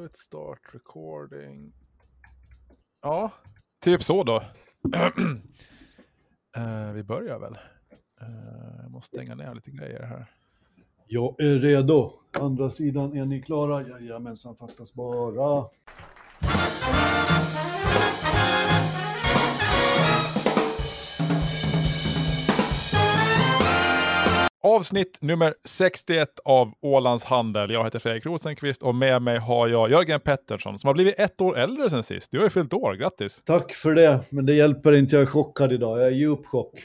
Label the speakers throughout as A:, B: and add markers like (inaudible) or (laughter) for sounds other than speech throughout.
A: Input, start recording. Ja, typ så då. uh, (clears throat) vi börjar väl. Uh, jag måste stänga ner lite grejer här.
B: Jag är redo. Andra sidan, är ni klara? Jajamensan, fattas bara.
A: Avsnitt nummer 61 av Ålands Handel. Jag heter Fredrik Rosenqvist och med mig har jag Jörgen Pettersson som har blivit ett år äldre sen sist. Du har ju fyllt år, grattis!
B: Tack för det, men det hjälper inte. Jag är chockad idag. Jag är djup chock.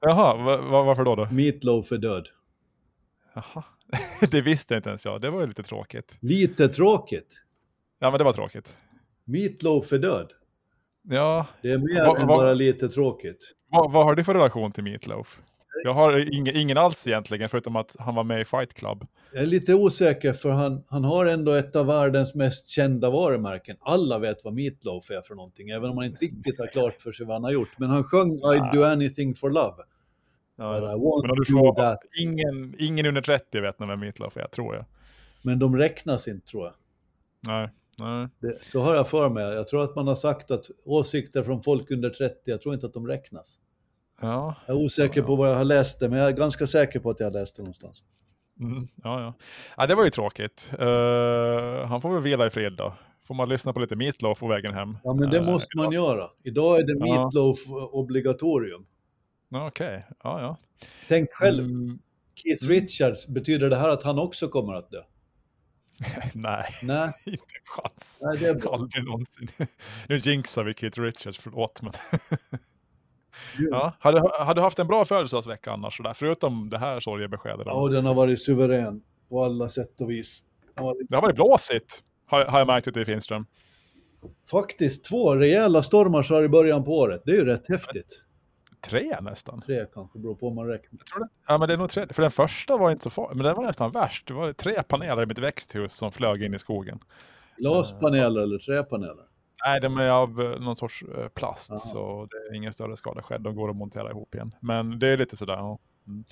A: Jaha, va varför då? då?
B: Meatloaf är död.
A: Jaha, (laughs) det visste inte ens jag. Det var ju lite tråkigt.
B: Lite tråkigt?
A: Ja, men det var tråkigt.
B: Meatloaf är död?
A: Ja.
B: Det är mer va, än bara lite tråkigt.
A: Vad har du för relation till Meatloaf? Jag har ingen, ingen alls egentligen, förutom att han var med i Fight Club.
B: Jag är lite osäker, för han, han har ändå ett av världens mest kända varumärken. Alla vet vad Meatloaf är för någonting, även om man inte riktigt har klart för sig vad han har gjort. Men han sjöng I do anything for love.
A: Ja, I men du får, that. Ingen, ingen under 30 vet nog vem Meatloaf är, tror jag.
B: Men de räknas inte, tror jag.
A: Nej. Nej.
B: Det, så har jag för mig. Jag tror att man har sagt att åsikter från folk under 30, jag tror inte att de räknas.
A: Ja.
B: Jag är osäker på vad jag har läst det, men jag är ganska säker på att jag har läst det någonstans.
A: Mm, ja, ja. ja, det var ju tråkigt. Uh, han får väl vila i fred då. Får man lyssna på lite Meatloaf på vägen hem.
B: Ja, men det uh, måste man göra. Idag är det Meatloaf ja. obligatorium.
A: Okej, okay. ja, ja.
B: Tänk själv, mm. Keith Richards, betyder det här att han också kommer att dö? (laughs)
A: Nej,
B: Nej. (laughs)
A: inte en chans.
B: Nej, det är bra.
A: Aldrig någonsin. (laughs) Nu jinxar vi Keith Richards, förlåt. Men Ja. Har, du, har du haft en bra födelsedagsvecka annars, sådär, förutom det här sorgebeskedet?
B: Ja, den har varit suverän på alla sätt och vis.
A: Det har varit blåsigt, har, har jag märkt ute i Finström.
B: Faktiskt två rejäla stormar så här i början på året. Det är ju rätt häftigt.
A: Tre nästan.
B: Tre kanske, beror på om man räknar.
A: Jag tror det. Ja, men det är nog tre. För den första var inte så farlig, men den var nästan värst. Det var tre paneler i mitt växthus som flög in i skogen.
B: Glaspaneler uh, eller träpaneler?
A: Nej, de är av eh, någon sorts eh, plast Aha. så det är ingen större skada skedd. De går att montera ihop igen. Men det är lite sådär. Ja. Mm.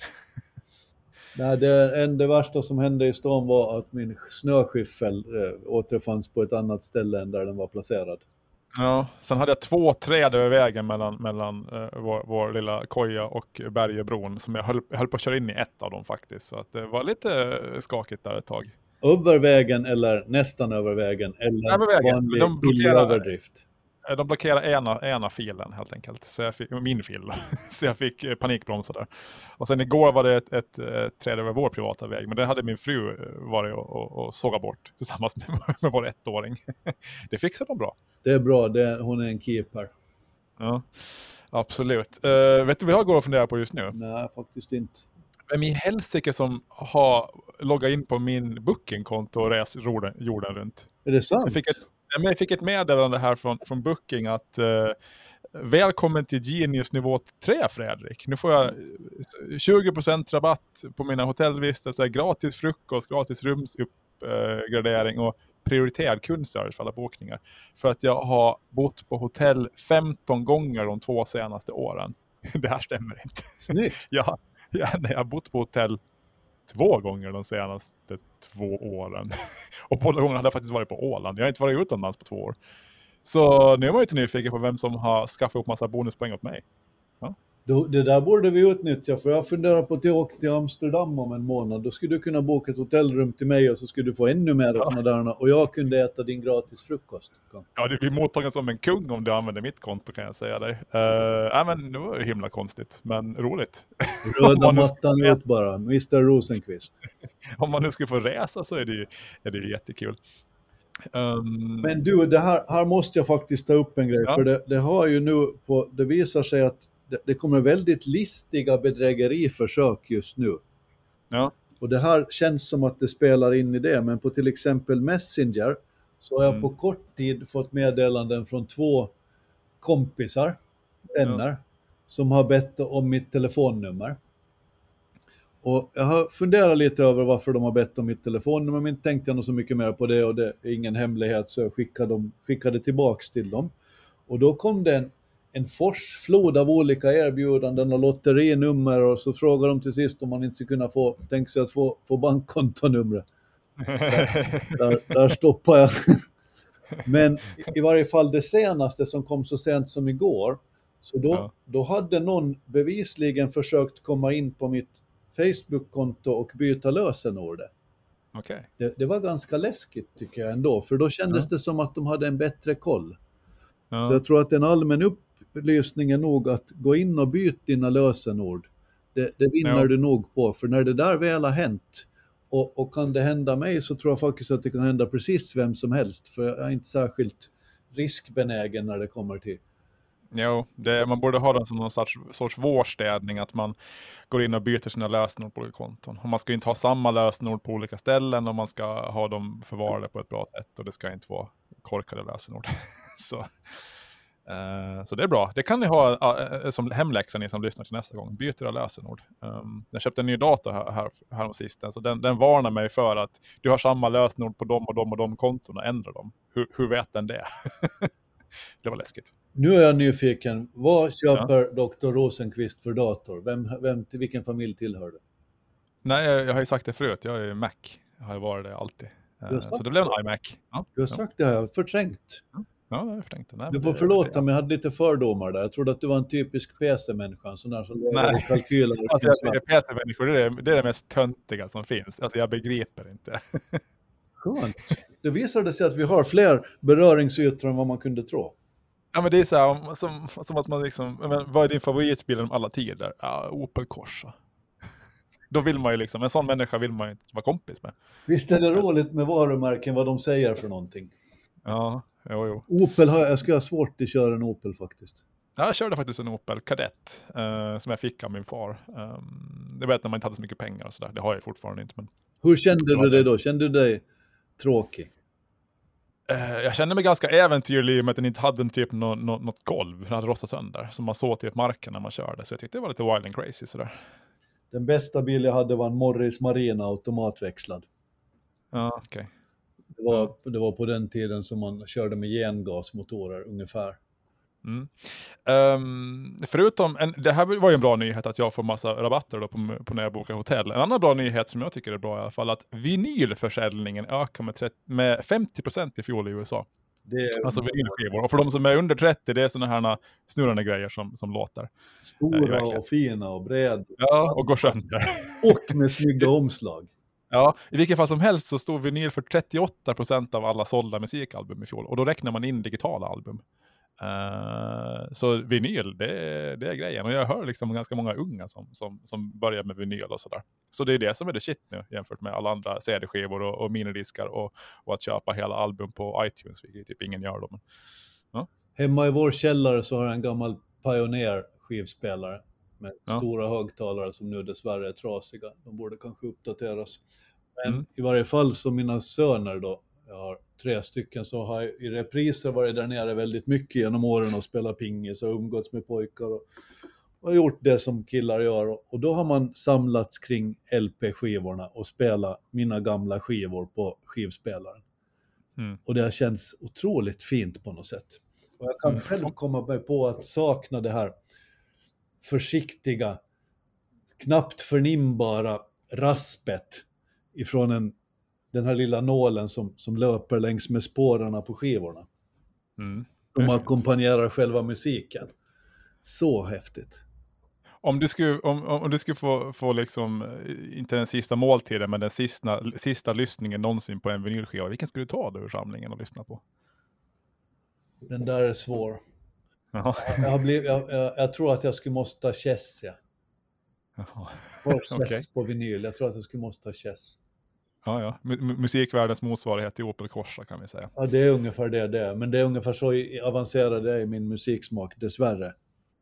A: (laughs)
B: Nej, det, en, det värsta som hände i stan var att min snöskyffel äh, återfanns på ett annat ställe än där den var placerad.
A: Ja, sen hade jag två träd över vägen mellan, mellan äh, vår, vår, lilla koja och Bergebron som jag höll, höll, på att köra in i ett av dem faktiskt. Så att det var lite skakigt där ett tag
B: över vägen eller nästan över vägen eller
A: över vägen.
B: vanlig
A: de blockerar,
B: överdrift?
A: Eh, de blockerade ena, ena filen helt enkelt, så jag fick, min fil. (laughs) så jag fick eh, panikbromsa där. Och sen igår var det ett, ett, ett träd över vår privata väg, men det hade min fru eh, varit och, och, och sågat bort tillsammans (laughs) med, med vår ettåring. (laughs) det fixade de bra.
B: Det är bra, det, hon är en keeper.
A: Ja, absolut. Uh, vet du vad jag går och funderar på just nu?
B: Nej, faktiskt inte
A: vem i helsike som har loggat in på min Booking-konto och rest jorden, jorden runt.
B: Är det sant?
A: Jag fick ett, jag fick ett meddelande här från, från Booking att uh, Välkommen till Genius nivå 3 Fredrik. Nu får jag 20% rabatt på mina hotellvistelser, gratis frukost, gratis rumsuppgradering och prioriterad kundservice för alla bokningar. För att jag har bott på hotell 15 gånger de två senaste åren. (laughs) Det här stämmer inte.
B: Snyggt. (laughs)
A: ja, (laughs) Ja, jag har bott på hotell två gånger de senaste två åren. (laughs) Och båda gångerna hade jag faktiskt varit på Åland. Jag har inte varit utomlands på två år. Så nu är man ju lite nyfiken på vem som har skaffat upp massa bonuspoäng åt mig.
B: Då, det där borde vi utnyttja, för jag funderar på att åka till Amsterdam om en månad. Då skulle du kunna boka ett hotellrum till mig och så skulle du få ännu mer ja. sådana där. Och jag kunde äta din gratis frukost.
A: Ja, du blir mottagen som en kung om du använder mitt konto kan jag säga dig. Uh, äh, men det var himla konstigt, men roligt. (laughs)
B: Röda mattan ut bara, Mr Rosenqvist. (laughs)
A: om man nu skulle få resa så är det ju, är det jättekul.
B: Um... Men du, det här, här måste jag faktiskt ta upp en grej, ja. för det, det har ju nu på, det visar sig att det, kommer väldigt listiga bedrägeriförsök just nu.
A: Ja.
B: Och det här känns som att det spelar in i det, men på till exempel Messenger så har jag mm. på kort tid fått meddelanden från två kompisar, vänner, ja. som har bett om mitt telefonnummer. Och jag har funderat lite över varför de har bett om mitt telefonnummer, men inte tänkte jag nog så mycket mer på det och det är ingen hemlighet så jag skickade, dem, skickade tillbaks till dem. Och då kom det en en forsflod av olika erbjudanden och lotterinummer och så frågar de till sist om man inte skulle kunna få, tänka sig att få, få bankkontonumret. där, (laughs) där, där stoppar jag. Men i varje fall det senaste som kom så sent som igår, så då, ja. då hade någon bevisligen försökt komma in på mitt Facebook-konto och byta lösenordet.
A: Okay.
B: Det, det, var ganska läskigt tycker jag ändå, för då kändes ja. det som att de hade en bättre koll. Ja. Så jag tror att en allmän upplysning är nog att gå in och byt dina lösenord. Det, det vinner ja. du nog på, för när det där väl har hänt och, och, kan det hända mig så tror jag faktiskt att det kan hända precis vem som helst, för jag är inte särskilt riskbenägen när det kommer till
A: Jo, det, man borde ha den som någon sorts, sorts vårstädning, att man går in och byter sina lösenord på olika konton. Och man ska inte ha samma lösenord på olika ställen och man ska ha dem förvarade på ett bra sätt och det ska inte vara korkade lösenord. (laughs) så, uh, så det är bra. Det kan ni ha uh, som hemläxa ni som lyssnar till nästa gång. Byt era lösenord. Um, jag köpte en ny dator här, här, här sisten, så den, den varnar mig för att du har samma lösenord på de och de och de kontona, ändra dem. Hur, hur vet den det? (laughs) det var läskigt.
B: Nu är jag nyfiken. Vad köper ja. Dr. Rosenqvist för dator? Vem, vem, till vilken familj tillhör du?
A: Nej, jag, jag har ju sagt det förut. Jag är Mac. Jag har varit det alltid. Eh, så det blev en iMac.
B: Ja. Du har sagt det, har jag förträngt.
A: Ja, förträngt det. Nej,
B: du får förlåta mig, jag hade lite fördomar där. Jag trodde att du var en typisk PC-människa, en sån där som lever i kalkyler.
A: alltså, PC-människor, det är, det är det mest töntiga som finns. Alltså, jag begriper inte. (laughs)
B: Skönt. Det visade sig att vi har fler beröringsytor än vad man kunde tro.
A: Ja men det är så här, som, som att man liksom, men, vad är din favoritbil om alla tider? Ja, Opel Corsa. Då vill man ju liksom, en sån människa vill man ju inte vara kompis med.
B: Visst är det roligt med varumärken, vad de säger för någonting.
A: Ja, jo, jo.
B: Opel har, jag skulle ha svårt att köra en Opel faktiskt.
A: Ja, jag körde faktiskt en Opel Kadett uh, som jag fick av min far. Um, det vet när man inte hade så mycket pengar och sådär. Det har jag fortfarande inte. Men...
B: Hur kände du dig då? Kände du dig tråkig?
A: Uh, jag kände mig ganska äventyrlig i och med att den inte hade typ no, no, något golv. Den hade rostat sönder. Så man såg typ marken när man körde. Så jag tyckte det var lite wild and crazy sådär.
B: Den bästa bil jag hade var en Morris Marina automatväxlad.
A: Ja, okej. Okay.
B: Det, var, det var på den tiden som man körde med gengasmotorer ungefär.
A: Mm. Um, förutom, en, det här var ju en bra nyhet att jag får massa rabatter då på, på när jag bokar hotell. En annan bra nyhet som jag tycker är bra i alla fall, att vinylförsäljningen ökar med, 30, med 50% i fjol i USA.
B: Det
A: alltså vinylskivor. Och för de som är under 30, det är sådana här snurrande grejer som, som låter.
B: Stora och fina och breda.
A: Ja, och går sönder.
B: Och med snygga omslag.
A: Ja, i vilket fall som helst så stod vinyl för 38% av alla sålda musikalbum i fjol. Och då räknar man in digitala album. Uh, så vinyl, det, det är grejen. Och jag hör liksom ganska många unga som, som, som börjar med vinyl och sådär. Så det är det som är det shit nu jämfört med alla andra CD-skivor och, och minidiskar och, och att köpa hela album på iTunes, vilket typ ingen gör då. Men,
B: ja. Hemma i vår källare så har jag en gammal Pioneer skivspelare med ja. stora högtalare som nu dessvärre är trasiga. De borde kanske uppdateras. Men mm. i varje fall så mina söner då, jag har tre stycken, så har jag i repriser varit där nere väldigt mycket genom åren och spelat pingis och umgåtts med pojkar och, och gjort det som killar gör. Och då har man samlats kring LP-skivorna och spelat mina gamla skivor på skivspelaren. Mm. Och det har känts otroligt fint på något sätt. Och jag kan mm. själv komma på att sakna det här försiktiga, knappt förnimbara raspet ifrån en den här lilla nålen som, som löper längs med spåren på skivorna. Mm, de ackompanjerar själva musiken. Så häftigt.
A: Om du skulle, om, om du skulle få, få liksom, eh, inte den sista måltiden, men den sista, sista lyssningen någonsin på en vinylskiva, vilken skulle du ta då ur samlingen och lyssna på?
B: Den där är svår. Jag, jag, blivit, jag, jag, jag, tror att jag skulle måste ta Chess, ja. Jaha. (laughs) Chess okay. på vinyl, jag tror att jag skulle måste ta Chess.
A: Ja, ja. musikvärldens motsvarighet till Opel Corsa kan vi säga.
B: Ja, det är ungefär det det är. Men det är ungefär så avancerad det är i min musiksmak, dessvärre.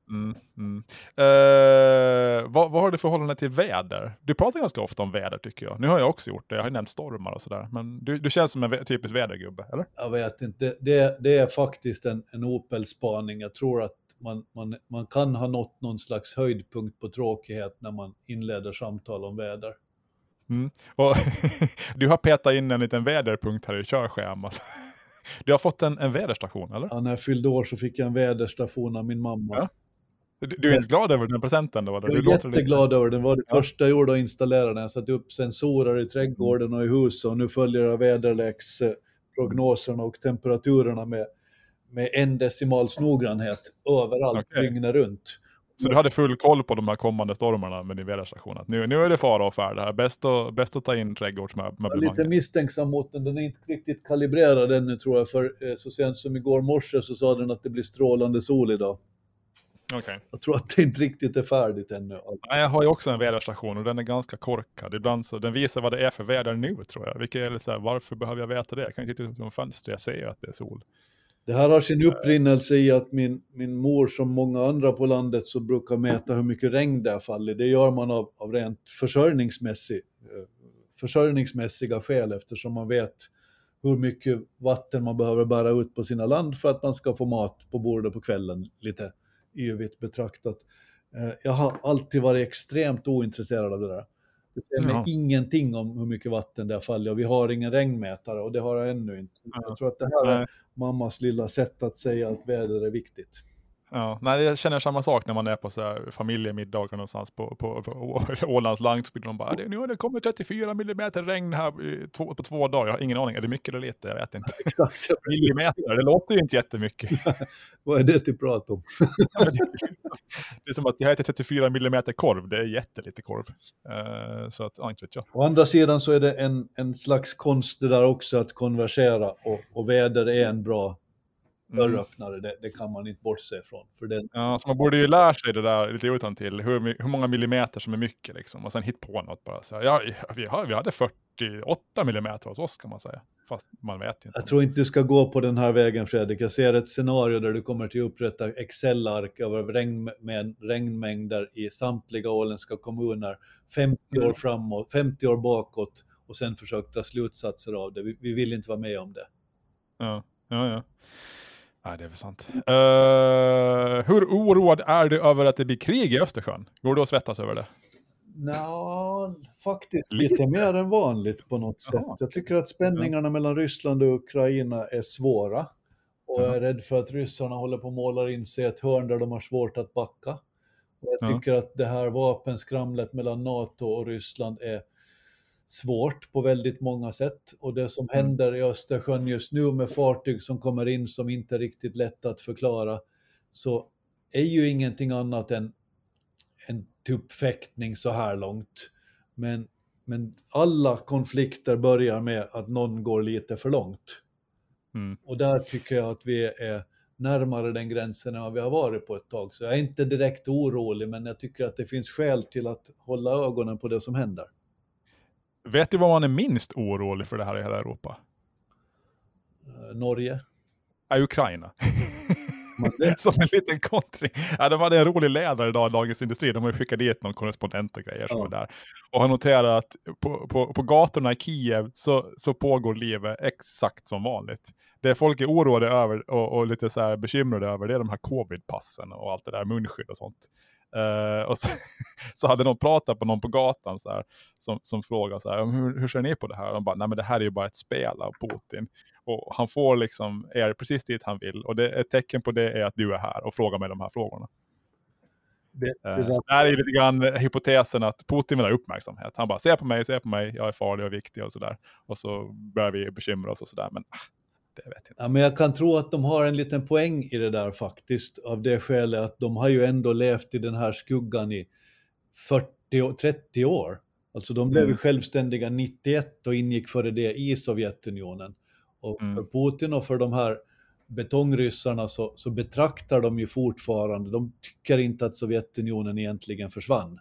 A: Mm, mm. Eh, vad, vad har du förhållande till väder? Du pratar ganska ofta om väder tycker jag. Nu har jag också gjort det, jag har nämnt stormar och sådär. Men du, du känns som en typisk vädergubbe, eller?
B: Jag vet inte, det, det är faktiskt en, en Opel-spaning. Jag tror att man, man, man kan ha nått någon slags höjdpunkt på tråkighet när man inleder samtal om väder.
A: Mm. Och (laughs) du har petat in en liten väderpunkt här i körschemat. (laughs) Du har fått en, en väderstation, eller?
B: Ja, när jag fyllde år så fick jag en väderstation av min mamma. Ja.
A: Du är inte glad över den presenten då?
B: Jag är jätteglad över den. Det var det första jag gjorde att installera den. Jag satte upp sensorer i trädgården och i huset och nu följer jag väderleksprognoserna och temperaturerna med, med en decimals noggrannhet överallt okay. dygnet runt.
A: Så du hade full koll på de här kommande stormarna med din väderstation? Nu, nu är det fara och färd här. Bäst att, bäst att ta in trädgårdsmöblemanget.
B: Jag är lite misstänksam mot den. Den är inte riktigt kalibrerad ännu tror jag. För eh, så sent som igår morse så sa den att det blir strålande sol idag.
A: Okay.
B: Jag tror att det inte riktigt är färdigt ännu.
A: Jag har ju också en väderstation och den är ganska korkad. Ibland så, den visar vad det är för väder nu tror jag. Vilket är så här, varför behöver jag veta det? Jag kan inte titta ut genom fönstret, jag ser att det är sol.
B: Det här har sin upprinnelse i att min, min mor, som många andra på landet, så brukar mäta hur mycket regn det har fallit. Det gör man av, av rent försörjningsmässig, eh, försörjningsmässiga skäl eftersom man vet hur mycket vatten man behöver bära ut på sina land för att man ska få mat på bordet på kvällen, lite yvigt betraktat. Eh, jag har alltid varit extremt ointresserad av det där. Det säger mig ja. ingenting om hur mycket vatten det har fallit och vi har ingen regnmätare och det har jag ännu inte. Ja. Jag tror att det här är mammas lilla sätt att säga att väder är viktigt.
A: Ja, nej, jag känner samma sak när man är på så här familjemiddagar någonstans på, på, på (laughs) Ålands landsbygd. De bara, nu har det kommit 34 millimeter regn här på två dagar. Jag har ingen aning, är det mycket eller lite? Jag vet inte. (laughs) millimeter, det låter ju inte jättemycket. (laughs)
B: Vad är det till prat om?
A: det är som att jag äter 34 millimeter korv, det är jättelite korv. Uh, så att, ja, inte vet jag.
B: Å andra sidan så är det en, en slags konst det där också att konversera och, och väder är en bra dörröppnare, mm. det, det, kan man inte bortse ifrån. För den...
A: Ja, så man borde ju lära sig det där lite utan till hur, hur många millimeter som är mycket liksom, och sen hit på något bara. Så här, ja, vi, har, vi hade 48 millimeter hos oss kan man säga, fast man vet inte.
B: Jag tror inte du ska gå på den här vägen Fredrik. Jag ser ett scenario där du kommer till upprätta Excel-ark över regn, med regnmängder i samtliga åländska kommuner 50 år mm. framåt, 50 år bakåt och sen försöka ta slutsatser av det. Vi, vi vill inte vara med om det.
A: Ja, ja, ja. Nej, det är väl sant. Uh, hur oroad är du över att det blir krig i Östersjön? Går du att svettas över det?
B: Nå, faktiskt lite mer än vanligt på något sätt. Jag tycker att spänningarna mellan Ryssland och Ukraina är svåra. Och jag är rädd för att ryssarna håller på att måla in sig i ett hörn där de har svårt att backa. Och jag tycker ja. att det här vapenskramlet mellan NATO och Ryssland är svårt på väldigt många sätt. Och det som mm. händer i Östersjön just nu med fartyg som kommer in som inte är riktigt lätt att förklara, så är ju ingenting annat än en tuppfäktning så här långt. Men, men alla konflikter börjar med att någon går lite för långt. Mm. Och där tycker jag att vi är närmare den gränsen än vad vi har varit på ett tag. Så jag är inte direkt orolig, men jag tycker att det finns skäl till att hålla ögonen på det som händer.
A: Vet du vad man är minst orolig för det här i hela Europa?
B: Uh, Norge?
A: Ja, Ukraina. (laughs) Som en liten kontring. Ja, de hade en rolig ledare idag i Dagens Industri. De har skickat dit någon korrespondent och grejer som ja. är där. Och har noterat att på, på, på gatorna i Kiev så, så pågår livet exakt som vanligt. Det folk är oroade över och, och lite så bekymrade över det är de här covid-passen och allt det där, munskydd och sånt. Uh, och så, (laughs) så, hade de pratat på någon på gatan så här, som, som frågade så här, hur, hur ser ni på det här? Och de bara, nej men det här är ju bara ett spel av Putin. Och han får liksom er precis dit han vill. Och det, ett tecken på det är att du är här och frågar mig de här frågorna. Det, uh, det, så det här är lite grann hypotesen att Putin vill ha uppmärksamhet. Han bara, se på mig, se på mig, jag är farlig och viktig och sådär. Och så börjar vi bekymra oss och sådär. Men ah, det vet jag inte.
B: Ja, men jag kan tro att de har en liten poäng i det där faktiskt, av det skälet att de har ju ändå levt i den här skuggan i 40, 30 år. Alltså de blev mm. självständiga 91 och ingick före det i Sovjetunionen. Och mm. för Putin och för de här betongryssarna så, så betraktar de ju fortfarande, de tycker inte att Sovjetunionen egentligen försvann.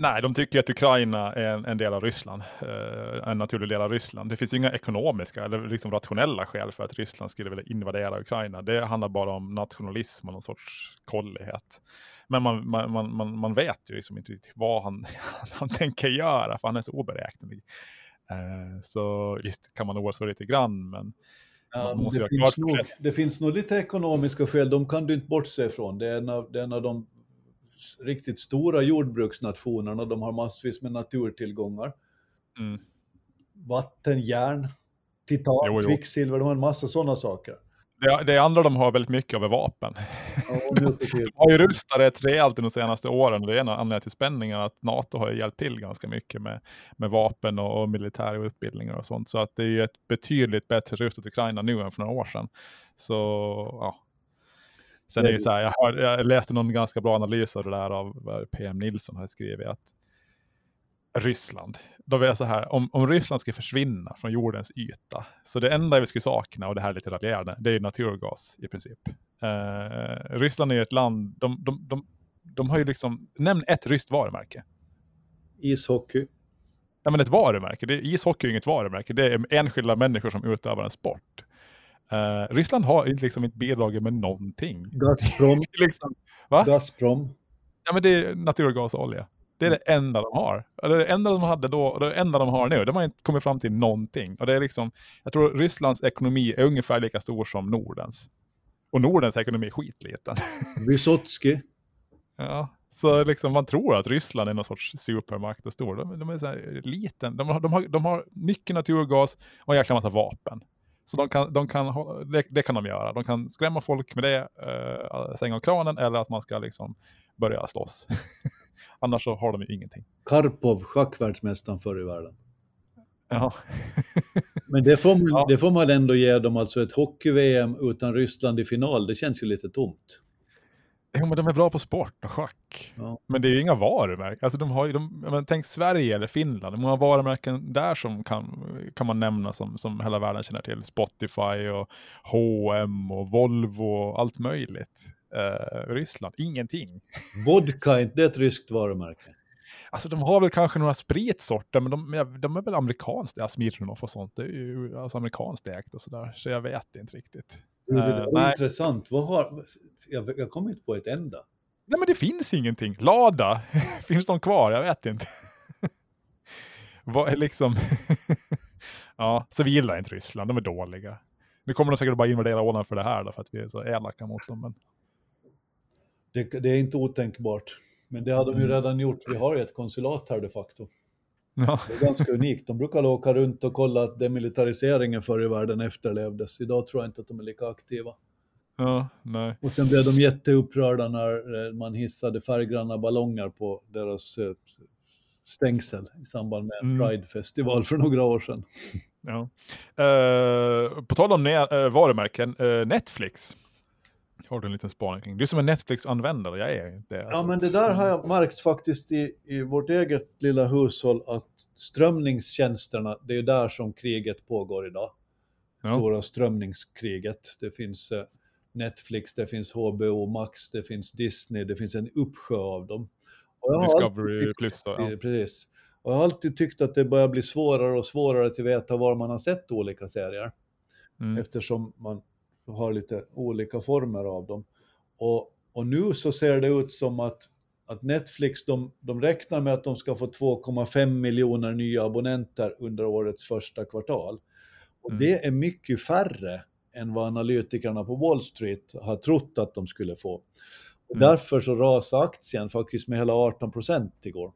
A: Nej, de tycker att Ukraina är en, en del av Ryssland, eh, en naturlig del av Ryssland. Det finns inga ekonomiska eller liksom rationella skäl för att Ryssland skulle vilja invadera Ukraina. Det handlar bara om nationalism och någon sorts kollighet. Men man, man, man, man vet ju liksom inte vad han, (laughs) han tänker göra, för han är så oberäknelig. Eh, så visst kan man oroa sig lite grann, men
B: Ja, det, finns nog, det, finns nog, lite ekonomiska skäl, de kan du inte bortse ifrån. Det är en av, det är en av de riktigt stora jordbruksnationerna, de har massvis med naturtillgångar. Mm. Vatten, järn, titan, jo, jo. kvicksilver, de har en massa sådana saker.
A: det, det andra de har väldigt mycket av är vapen.
B: Ja, (laughs)
A: de har ju rustat rätt rejält de senaste åren det är en anledning till spänningen att NATO har hjälpt till ganska mycket med, med vapen och, och militära utbildningar och sånt. Så att det är ju ett betydligt bättre rustat Ukraina nu än för några år sedan. Så ja, Sen är det ju så här, jag, hörde, jag läste någon ganska bra analys av det där av PM Nilsson hade skrivit att Ryssland, då jag så här, om, om Ryssland ska försvinna från jordens yta, så det enda vi skulle sakna, och det här är lite raljerande, det är ju naturgas i princip. Uh, Ryssland är ju ett land, de, de, de, de har ju liksom, nämn ett ryskt varumärke.
B: Ishockey.
A: Ja men ett varumärke, det, ishockey är inget varumärke, det är enskilda människor som utövar en sport. Uh, Ryssland har liksom inte bidragit med någonting.
B: Gazprom. (laughs)
A: liksom,
B: va? Gazprom.
A: Ja men det är naturgas och olja. Det är det enda de har. Det det enda de hade då och det enda de har nu. De har inte kommit fram till någonting. Och det är liksom, jag tror Rysslands ekonomi är ungefär lika stor som Nordens. Och Nordens ekonomi är skitliten. (laughs)
B: Vysotsky.
A: ja, så liksom man tror att Ryssland är någon sorts supermakt och stor. De, de är så här liten. De har, de, har, de har mycket naturgas och en jäkla massa vapen. Så de kan, de kan, det, det, kan de göra. De kan skrämma folk med det, uh, stänga av kranen eller att man ska liksom börja slåss. (laughs) Annars så har de ju ingenting.
B: Karpov, schackvärldsmästaren förr i världen.
A: Ja. (laughs)
B: Men det får, man, ja. det får man ändå ge dem, alltså ett hockey-VM utan Ryssland i final, det känns ju lite tomt.
A: Jo, men de är bra på sport och schack. Ja. Men det är ju inga varumärken. Alltså de har ju, de, men tänk Sverige eller Finland, hur många varumärken där som kan, kan man nämna som, som hela världen känner till? Spotify och H&M och Volvo och allt möjligt. Uh, Ryssland, ingenting. (laughs)
B: Vodka, inte det ett ryskt varumärke?
A: Alltså de har väl kanske några spritsorter, men de, de är väl amerikanskt, ja, Smirnoff och sånt, det är ju alltså amerikanskt ägt och sådär, så jag vet inte riktigt.
B: Det är uh, intressant, vad har, jag, jag kommer inte på ett enda.
A: Nej men det finns ingenting. Lada, (laughs) finns de kvar? Jag vet inte. (laughs) Vad är liksom... (laughs) ja, så vi gillar inte Ryssland, de är dåliga. Nu kommer de säkert bara invadera Åland för det här då, för att vi är så elaka mot dem. Men...
B: Det, det är inte otänkbart. Men det hade de ju mm. redan gjort. Vi har ju ett konsulat här de facto. Ja. Det är ganska unikt. De brukar åka runt och kolla att demilitariseringen förr i världen efterlevdes. Idag tror jag inte att de är lika aktiva.
A: Ja, nej.
B: Och sen blev de jätteupprörda när eh, man hissade färggranna ballonger på deras eh, stängsel i samband med en mm. Pride-festival för några år sedan.
A: Ja. Uh, på tal om uh, varumärken, uh, Netflix. Har du en liten spaning kring? Du som är Netflix-användare, jag är inte
B: alltså. Ja, men det där har jag märkt faktiskt i, i vårt eget lilla hushåll att strömningstjänsterna, det är där som kriget pågår idag. Ja. Stora strömningskriget. Det finns Netflix, det finns HBO Max, det finns Disney, det finns en uppsjö av dem.
A: Discovery Plus då,
B: ja. Precis. Och jag har alltid tyckt att det börjar bli svårare och svårare att veta var man har sett olika serier. Mm. Eftersom man har lite olika former av dem. Och, och nu så ser det ut som att, att Netflix, de, de räknar med att de ska få 2,5 miljoner nya abonnenter under årets första kvartal. Och mm. det är mycket färre än vad analytikerna på Wall Street har trott att de skulle få. Och mm. Därför så rasade aktien faktiskt med hela 18 procent igår.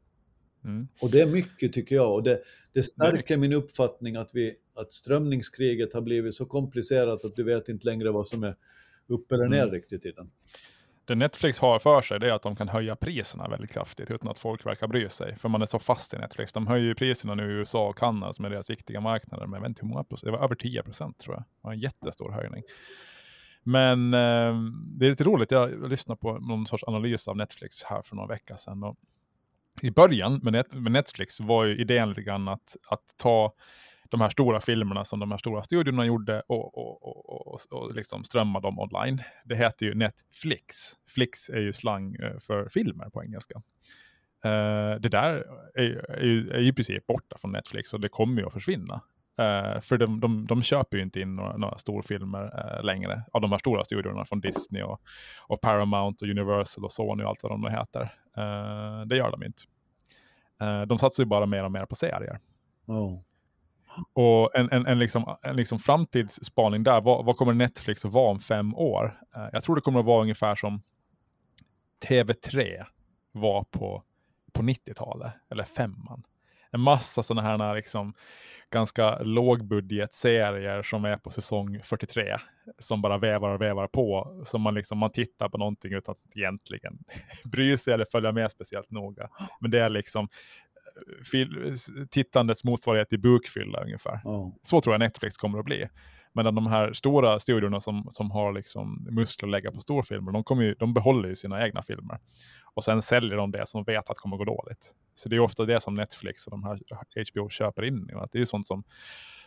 B: Mm. Och det är mycket tycker jag. Och det, det stärker min uppfattning att, vi, att strömningskriget har blivit så komplicerat att du vet inte längre vad som är upp eller ner mm. riktigt i den
A: det Netflix har för sig det är att de kan höja priserna väldigt kraftigt utan att folk verkar bry sig. För man är så fast i Netflix. De höjer ju priserna nu i USA och Kanada som är deras viktiga marknader med, jag vet inte hur många procent, det var över 10 procent tror jag. Det var en jättestor höjning. Men eh, det är lite roligt, jag lyssnade på någon sorts analys av Netflix här för några veckor sedan. Och I början med, Net med Netflix var ju idén lite grann att, att ta de här stora filmerna som de här stora studiorna gjorde och, och, och, och, och liksom strömma dem online. Det heter ju Netflix. Flix är ju slang eh, för filmer på engelska. Uh, det där är, är, ju, är ju i princip borta från Netflix och det kommer ju att försvinna. Uh, för de, de, de köper ju inte in några, några storfilmer uh, längre av de här stora studiorna från Disney och, och Paramount och Universal och Sony och allt vad de nu heter. Uh, det gör de inte. de satsar ju bara mer och mer på serier.
B: Oh.
A: Och en, en, en, liksom, en liksom framtidsspaning där, vad, vad, kommer Netflix att vara om fem år? Uh, jag tror det kommer att vara ungefär som TV3 var på, på 90-talet, eller femman. en massa sådana här liksom, ganska lågbudget-serier som är på säsong 43. Som bara vävar och vävar på. Som man, liksom, man tittar på någonting utan att egentligen (laughs) bry sig eller följa med speciellt noga. Men det är liksom tittandets motsvarighet till bokfylla ungefär. Oh. Så tror jag Netflix kommer att bli. Medan de här stora studiorna som, som har liksom muskler att lägga på storfilmer, de, kommer ju, de behåller ju sina egna filmer. Och sen säljer de det som de vet att kommer gå dåligt. Så det är ofta det som Netflix och de här HBO köper in. Att det är sånt som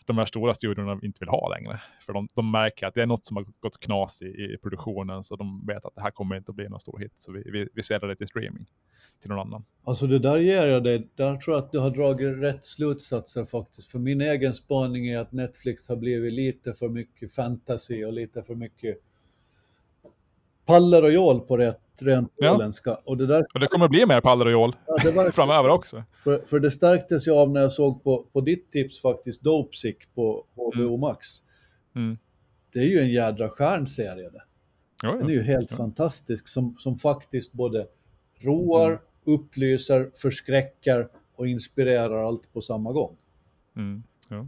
A: de här stora studiorna inte vill ha längre. För de, de märker att det är något som har gått knas i, i, produktionen, så de vet att det här kommer inte att bli någon stor hit. Så vi, vi, vi säljer det till streaming, till någon annan.
B: Alltså det där ger jag dig, där tror jag att du har dragit rätt slutsatser faktiskt. För min egen spaning är att Netflix har blivit lite för mycket fantasy och lite för mycket paller och jål på rätt rent ja.
A: Och det, där... och det kommer bli mer paller och jål ja, var... (laughs) framöver också.
B: För, för det stärktes ju av när jag såg på, på ditt tips faktiskt, Dopesick på HBO mm. Max. Mm. Det är ju en jädra stjärnserie det. Ja, Den är ju helt fantastisk som, som faktiskt både roar, mm. upplyser, förskräcker och inspirerar allt på samma gång.
A: Mm. Ja.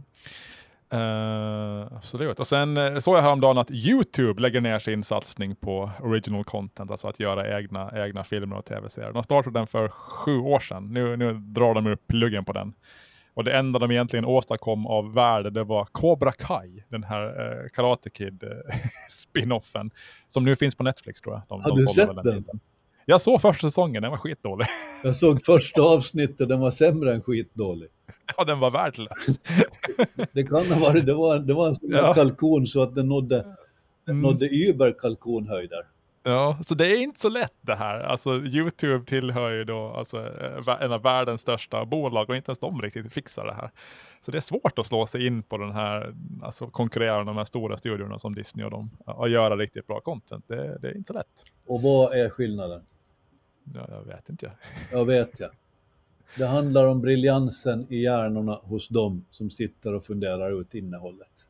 A: Uh, absolut. Och sen uh, såg jag häromdagen att YouTube lägger ner sin satsning på original content, alltså att göra egna, egna filmer och tv-serier. De startade den för sju år sedan. Nu, nu drar de upp pluggen på den. Och det enda de egentligen åstadkom av värde, det var Cobra Kai, den här uh, Karate Kid (laughs) spinoffen, som nu finns på Netflix tror jag.
B: De, Har du sett den? den?
A: Jag såg första säsongen, den var skitdålig. (laughs)
B: Jag såg första avsnittet, den var sämre än skitdålig.
A: Ja, den var värdelös. (laughs)
B: det kan ha varit, det var, det var en sån ja. kalkon så att den nådde, mm. nådde Uber-kalkonhöjder.
A: Ja, så det är inte så lätt det här. Alltså YouTube tillhör ju då alltså, eh, en av världens största bolag och inte ens de riktigt fixar det här. Så det är svårt att slå sig in på den här, alltså konkurrera med de här stora studiorna som Disney och de och göra riktigt bra content. Det, det är inte så lätt.
B: Och vad är skillnaden?
A: Ja, jag vet inte.
B: Jag vet jag. Det handlar om briljansen i hjärnorna hos dem som sitter och funderar ut innehållet.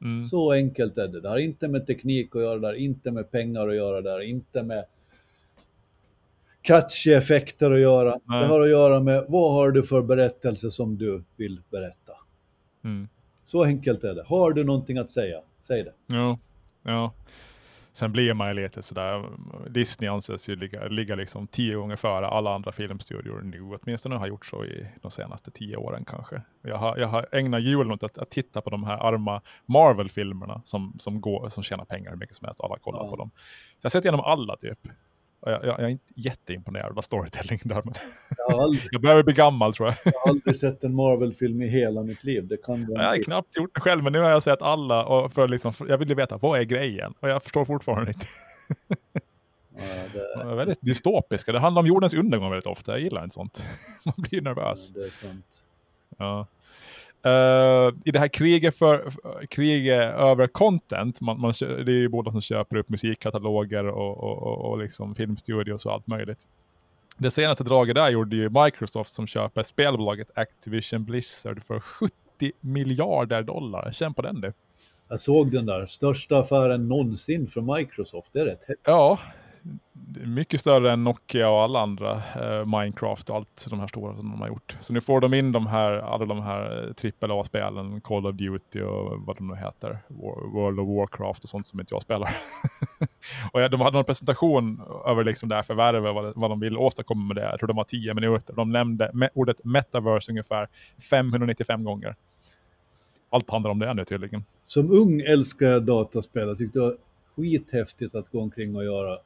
B: Mm. Så enkelt är det. Det har inte med teknik att göra där, inte med pengar att göra där, inte med catchy effekter att göra. Nej. Det har att göra med vad har du för berättelse som du vill berätta. Mm. Så enkelt är det. Har du någonting att säga, säg det.
A: Ja, ja. Sen blir man ju lite sådär, Disney anses ju ligga, ligga liksom tio gånger före alla andra filmstudior nu, åtminstone har gjort så i de senaste tio åren kanske. Jag har, jag har ägnat julen åt att, att titta på de här arma Marvel-filmerna som, som, som tjänar pengar hur mycket som helst, alla kollar ja. på dem. Så jag har sett igenom alla typ. Jag, jag, jag, är inte jätteimponerad av storytelling där. Men jag, aldrig, (laughs) jag börjar bli gammal tror jag.
B: Jag har aldrig sett en Marvel-film i hela mitt liv. Det kan
A: jag har knappt gjort det själv, men nu har jag sett alla. Och för liksom, jag vill veta, vad är grejen? Och jag förstår fortfarande inte. (laughs) Ja, det... är väldigt dystopiska. Det handlar om jordens undergång väldigt ofta. Jag gillar inte sånt. (laughs) Man blir nervös.
B: Ja, det är sant.
A: Ja. Uh, I det här kriget, för, kriget över content, man, man, det är ju båda som köper upp musikkataloger och, och, och, och liksom filmstudios och allt möjligt. Det senaste draget där gjorde ju Microsoft som köper spelbolaget Activision Blizzard för 70 miljarder dollar. Känn på den du.
B: Jag såg den där, största affären någonsin för Microsoft, det är rätt häftigt.
A: Ja, mycket större än Nokia och alla andra, eh, Minecraft och allt de här stora som de har gjort. Så nu får de in de här, alla de här eh, AAA-spelen, Call of Duty och vad de nu heter, World of Warcraft och sånt som inte jag spelar. (laughs) och de hade någon presentation över liksom det här förvärvet, vad, vad de vill åstadkomma med det. Jag tror de var tio minuter. De nämnde me ordet metaverse ungefär 595 gånger. Allt handlar om det nu tydligen.
B: Som ung älskar jag dataspel. Jag tyckte det var skithäftigt att gå omkring och göra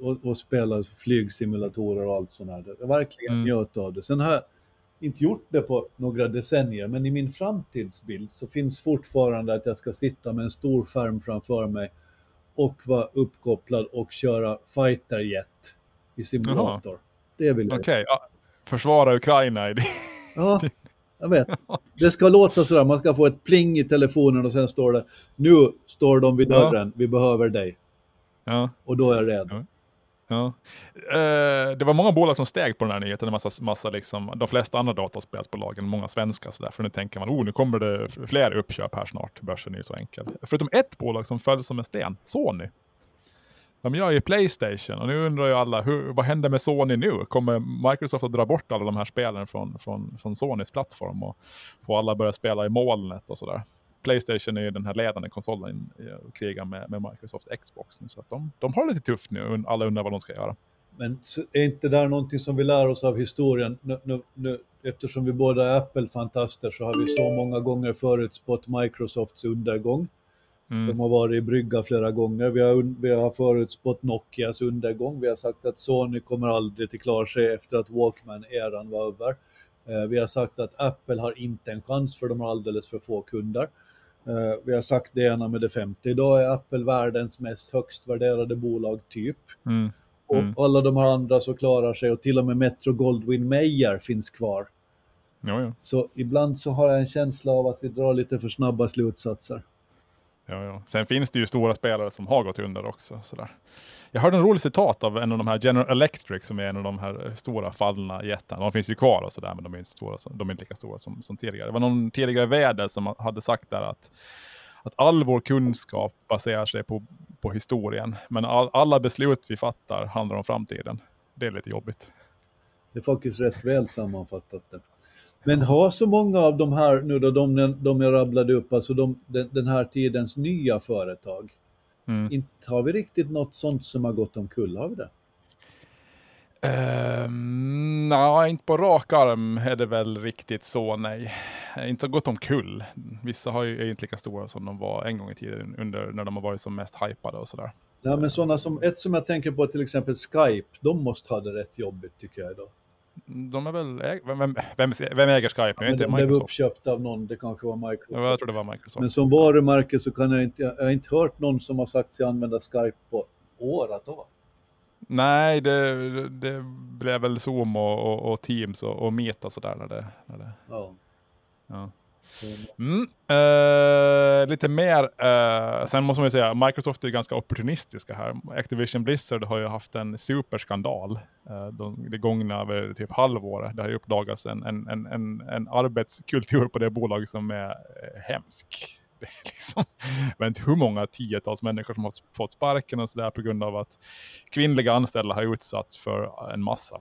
B: och, och spela flygsimulatorer och allt sånt här. Jag verkligen mm. njöt av det. Sen har jag inte gjort det på några decennier, men i min framtidsbild så finns fortfarande att jag ska sitta med en stor skärm framför mig och vara uppkopplad och köra fighterjet i simulator. Jaha. Det vill jag.
A: Okej, okay. ja, försvara Ukraina i det.
B: Ja, (laughs) jag vet. Det ska låta sådär, man ska få ett pling i telefonen och sen står det nu står de vid dörren, ja. vi behöver dig. Ja. Och då är jag rädd.
A: Ja. Ja. Eh, det var många bolag som steg på den här nyheten, massa, massa liksom, de flesta andra dataspelsbolagen, många svenska sådär, för nu tänker man, oh nu kommer det fler uppköp här snart, börsen är ju så enkel. Förutom ett bolag som föll som en sten, Sony. De gör ju Playstation och nu undrar ju alla, hur, vad händer med Sony nu? Kommer Microsoft att dra bort alla de här spelen från, från, från Sonys plattform och få alla börja spela i molnet och sådär? Playstation är ju den här ledande konsolen och krigar med, med Microsoft Xbox. Nu, så att de, de har det lite tufft nu, alla undrar vad de ska göra.
B: Men är inte det någonting som vi lär oss av historien? Nu, nu, nu, eftersom vi båda är Apple-fantaster så har vi så många gånger förutspått Microsofts undergång. Mm. De har varit i brygga flera gånger. Vi har, vi har förutspått Nokias undergång. Vi har sagt att Sony kommer aldrig till klar sig efter att Walkman-eran var över. Eh, vi har sagt att Apple har inte en chans för de har alldeles för få kunder. Eh, vi har sagt det ena med det femte. Idag är Apple världens mest högst värderade bolag typ. Mm. Mm. Och alla de här andra så klarar sig och till och med Metro Goldwyn Mayer finns kvar.
A: Ja, ja.
B: Så ibland så har jag en känsla av att vi drar lite för snabba slutsatser.
A: Ja, ja. Sen finns det ju stora spelare som har gått under också. Sådär. Jag hörde en rolig citat av en av de här General Electric som är en av de här eh, stora fallna jättarna. De finns ju kvar och sådär men de är inte, stora, de är inte lika stora som, som tidigare. Det var någon tidigare väder som hade sagt där att, att all vår kunskap baserar sig på, på historien. Men all, alla beslut vi fattar handlar om framtiden. Det är lite jobbigt.
B: Det är faktiskt rätt väl sammanfattat det. Men har så många av de här, nu då, de, de jag rabblade upp, alltså de, den, den här tidens nya företag, mm. inte har vi riktigt något sånt som har gått omkull, har vi det?
A: Um, nej, inte på rak arm är det väl riktigt så, nej. Inte gått omkull. Vissa har ju, är inte lika stora som de var en gång i tiden, under, när de har varit som mest hypade och sådär.
B: Ja, men sådana som, ett som jag tänker på till exempel Skype, de måste ha det rätt jobbigt tycker jag idag.
A: De är väl, vem, vem, vem äger Skype nu? Ja,
B: inte de blev uppköpta av någon, det kanske var Microsoft.
A: Ja, jag tror det var Microsoft.
B: Men som varumärke så kan jag inte, jag har inte hört någon som har sagt sig använda Skype på åratal.
A: Nej, det, det blev väl Zoom och, och, och Teams och, och och sådär när det, när det... Ja. ja. Mm. Uh, lite mer, uh, sen måste man ju säga, Microsoft är ganska opportunistiska här. Activision Blizzard har ju haft en superskandal uh, de, det gångna över typ halvåret. Det har ju uppdagats en, en, en, en, en arbetskultur på det bolaget som är hemsk. (laughs) Det är liksom, jag vet inte hur många tiotals människor som har fått sparken och sådär på grund av att kvinnliga anställda har utsatts för en massa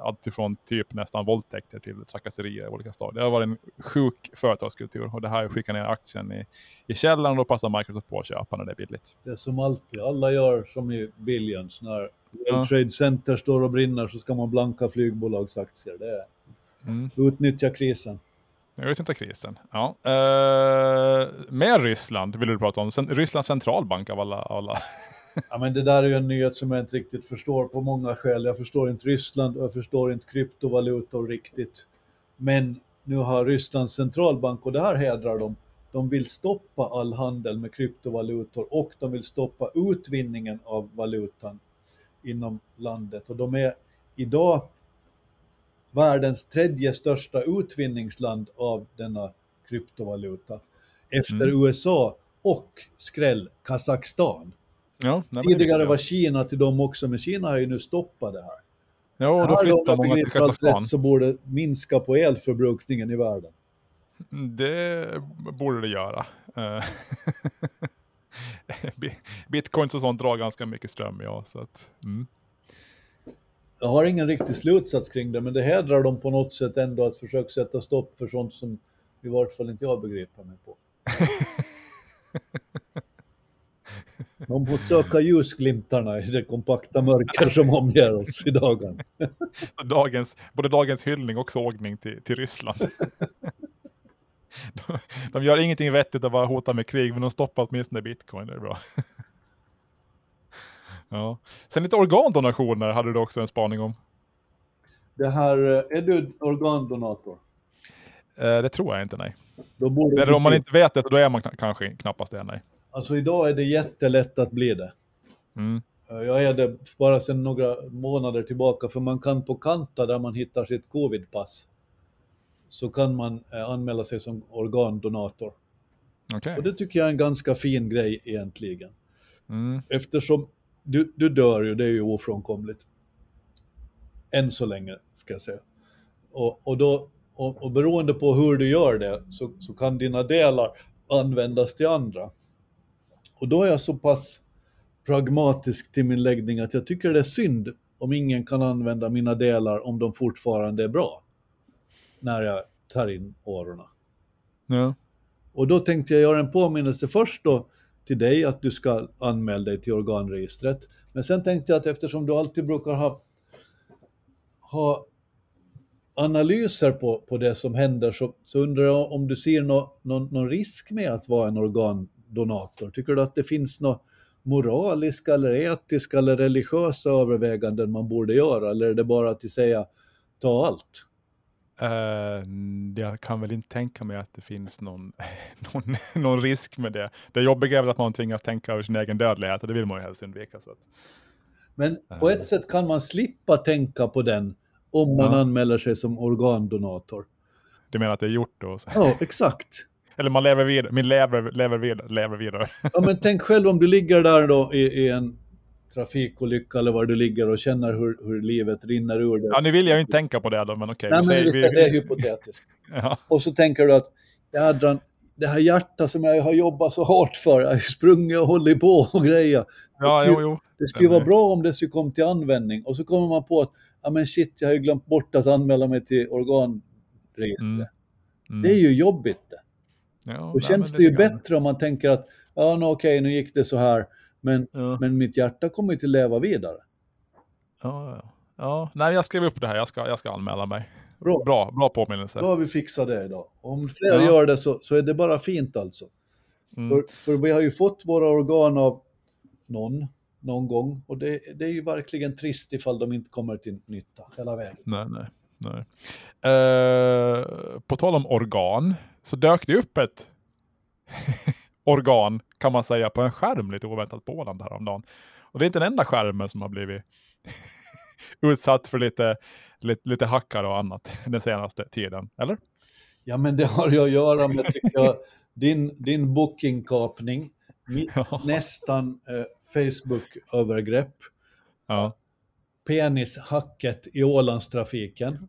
A: alltifrån typ nästan våldtäkter till trakasserier av olika slag. Det har varit en sjuk företagskultur och det här skickar ner aktien i, i källaren och då passar Microsoft på att köpa när det är billigt.
B: Det är som alltid, alla gör som i Billions, när ja. Trade Center står och brinner så ska man blanka flygbolagsaktier. Det är mm. utnyttja krisen.
A: Utnyttja krisen, ja. Uh, med Ryssland vill du prata om, Sen, Rysslands centralbank av alla, alla
B: Ja, men det där är ju en nyhet som jag inte riktigt förstår på många skäl. Jag förstår inte Ryssland och jag förstår inte kryptovalutor riktigt. Men nu har Rysslands centralbank, och det här hedrar dem, de vill stoppa all handel med kryptovalutor och de vill stoppa utvinningen av valutan inom landet. Och de är idag världens tredje största utvinningsland av denna kryptovaluta. Efter mm. USA och skräll Kazakstan. Ja, Tidigare var Kina till dem också, men Kina har ju nu stoppat det här.
A: Ja, och då flyttar många till Kazakstan.
B: så borde minska på elförbrukningen i världen.
A: Det borde det göra. Eh, (laughs) Bitcoins och sånt drar ganska mycket ström, ja. Så att, mm.
B: Jag har ingen riktig slutsats kring det, men det hedrar dem på något sätt ändå att försöka sätta stopp för sånt som i vart fall inte jag begriper mig på. (laughs) Man får söka ljusglimtarna i det kompakta mörker som omger oss i dagen. (laughs)
A: Dagens, både dagens hyllning och sågning till, till Ryssland. De, (laughs) de gör ingenting vettigt att bara hota med krig, men de stoppar åtminstone bitcoin, det är bra. (laughs) Ja. Sen lite organdonationer hade du också en spaning om.
B: Det här, är du organdonator?
A: Eh, det tror jag inte, nej. Eller om man inte vet det, så då är man kanske knappast det, nej.
B: Alltså idag är det jättelätt att bli det. Mm. Eh, jag är det bara sedan några månader tillbaka, för man kan på Kanta där man hittar sitt covidpass, så kan man eh, anmäla sig som organdonator. Okay. Och det tycker jag är en ganska fin grej egentligen. Mm. Eftersom du, du dör ju, det är ju ofrånkomligt. Än så länge, ska jag säga. Och, och, då, och, och beroende på hur du gör det så, så kan dina delar användas till andra. Och då är jag så pass pragmatisk till min läggning att jag tycker det är synd om ingen kan använda mina delar om de fortfarande är bra. När jag tar in årorna.
A: Ja.
B: Och då tänkte jag göra en påminnelse först då till dig att du ska anmäla dig till organregistret. Men sen tänkte jag att eftersom du alltid brukar ha, ha analyser på, på det som händer så, så undrar jag om du ser no, någon, någon risk med att vara en organdonator? Tycker du att det finns några moraliska eller etiska eller religiösa överväganden man borde göra? Eller är det bara att säga ta allt?
A: Uh, jag kan väl inte tänka mig att det finns någon, (laughs) någon, någon risk med det. Det jobbiga är väl att man tvingas tänka över sin egen dödlighet och det vill man ju helst undvika. Så att,
B: Men på ett sätt kan man slippa tänka på den om man
A: Ja.
B: anmäler sig som organdonator.
A: du menar att det är gjort då?
B: Ja, exakt.
A: Eller man lever vidare, min lever, lever, vidare, lever vidare.
B: Ja, men tänk själv om du ligger där då i, i en trafikolycka eller var du ligger och känner hur, hur livet rinner ur dig.
A: Ja, nu vill jag ju inte tänka på det då, men okej.
B: Nej,
A: vi
B: men visst,
A: vi-
B: det är hypotetiskt. (laughs)
A: ja,
B: Och så tänker du att jädran, det här hjärtat som jag har jobbat så hårt för, jag har sprungit och hållit på och grejer.
A: ja, jo, jo.
B: Det skulle vara bra om det skulle komma till användning. Och så kommer man på att, ja men shit, jag har ju glömt bort att anmäla mig till organregistret.
A: Mm. Mm.
B: Det är ju jobbigt det.
A: Ja,
B: Då känns det ju
A: grann.
B: bättre om man tänker att, ja nå, okej, nu gick det så här, men,
A: Ja.
B: men mitt hjärta kommer ju till leva vidare.
A: Ja, ja. ja, nej, jag skrev upp det här. Jag ska, jag ska anmäla mig.
B: Bra.
A: Bra, bra påminnelse.
B: Då har vi fixat det idag. Om fler
A: Ja.
B: gör det så, så är det bara fint alltså.
A: Mm.
B: För, för vi har ju fått våra organ av någon, någon gång. Och det, det är ju verkligen trist ifall de inte kommer till nytta hela vägen.
A: Nej, nej, nej. Eh, på tal om organ, så dök det upp ett (laughs) organ, kan man säga, på en skärm lite oväntat på Åland häromdagen. Och det är inte den enda skärmen som har blivit (laughs) utsatt för lite, lite, lite hackar och annat den senaste tiden, eller?
B: Ja, men det har ju att göra med, jag, din, din bookingkapning, mitt (laughs)
A: Ja.
B: nästan eh, Facebook-övergrepp,
A: Ja.
B: penishacket i Ålandstrafiken.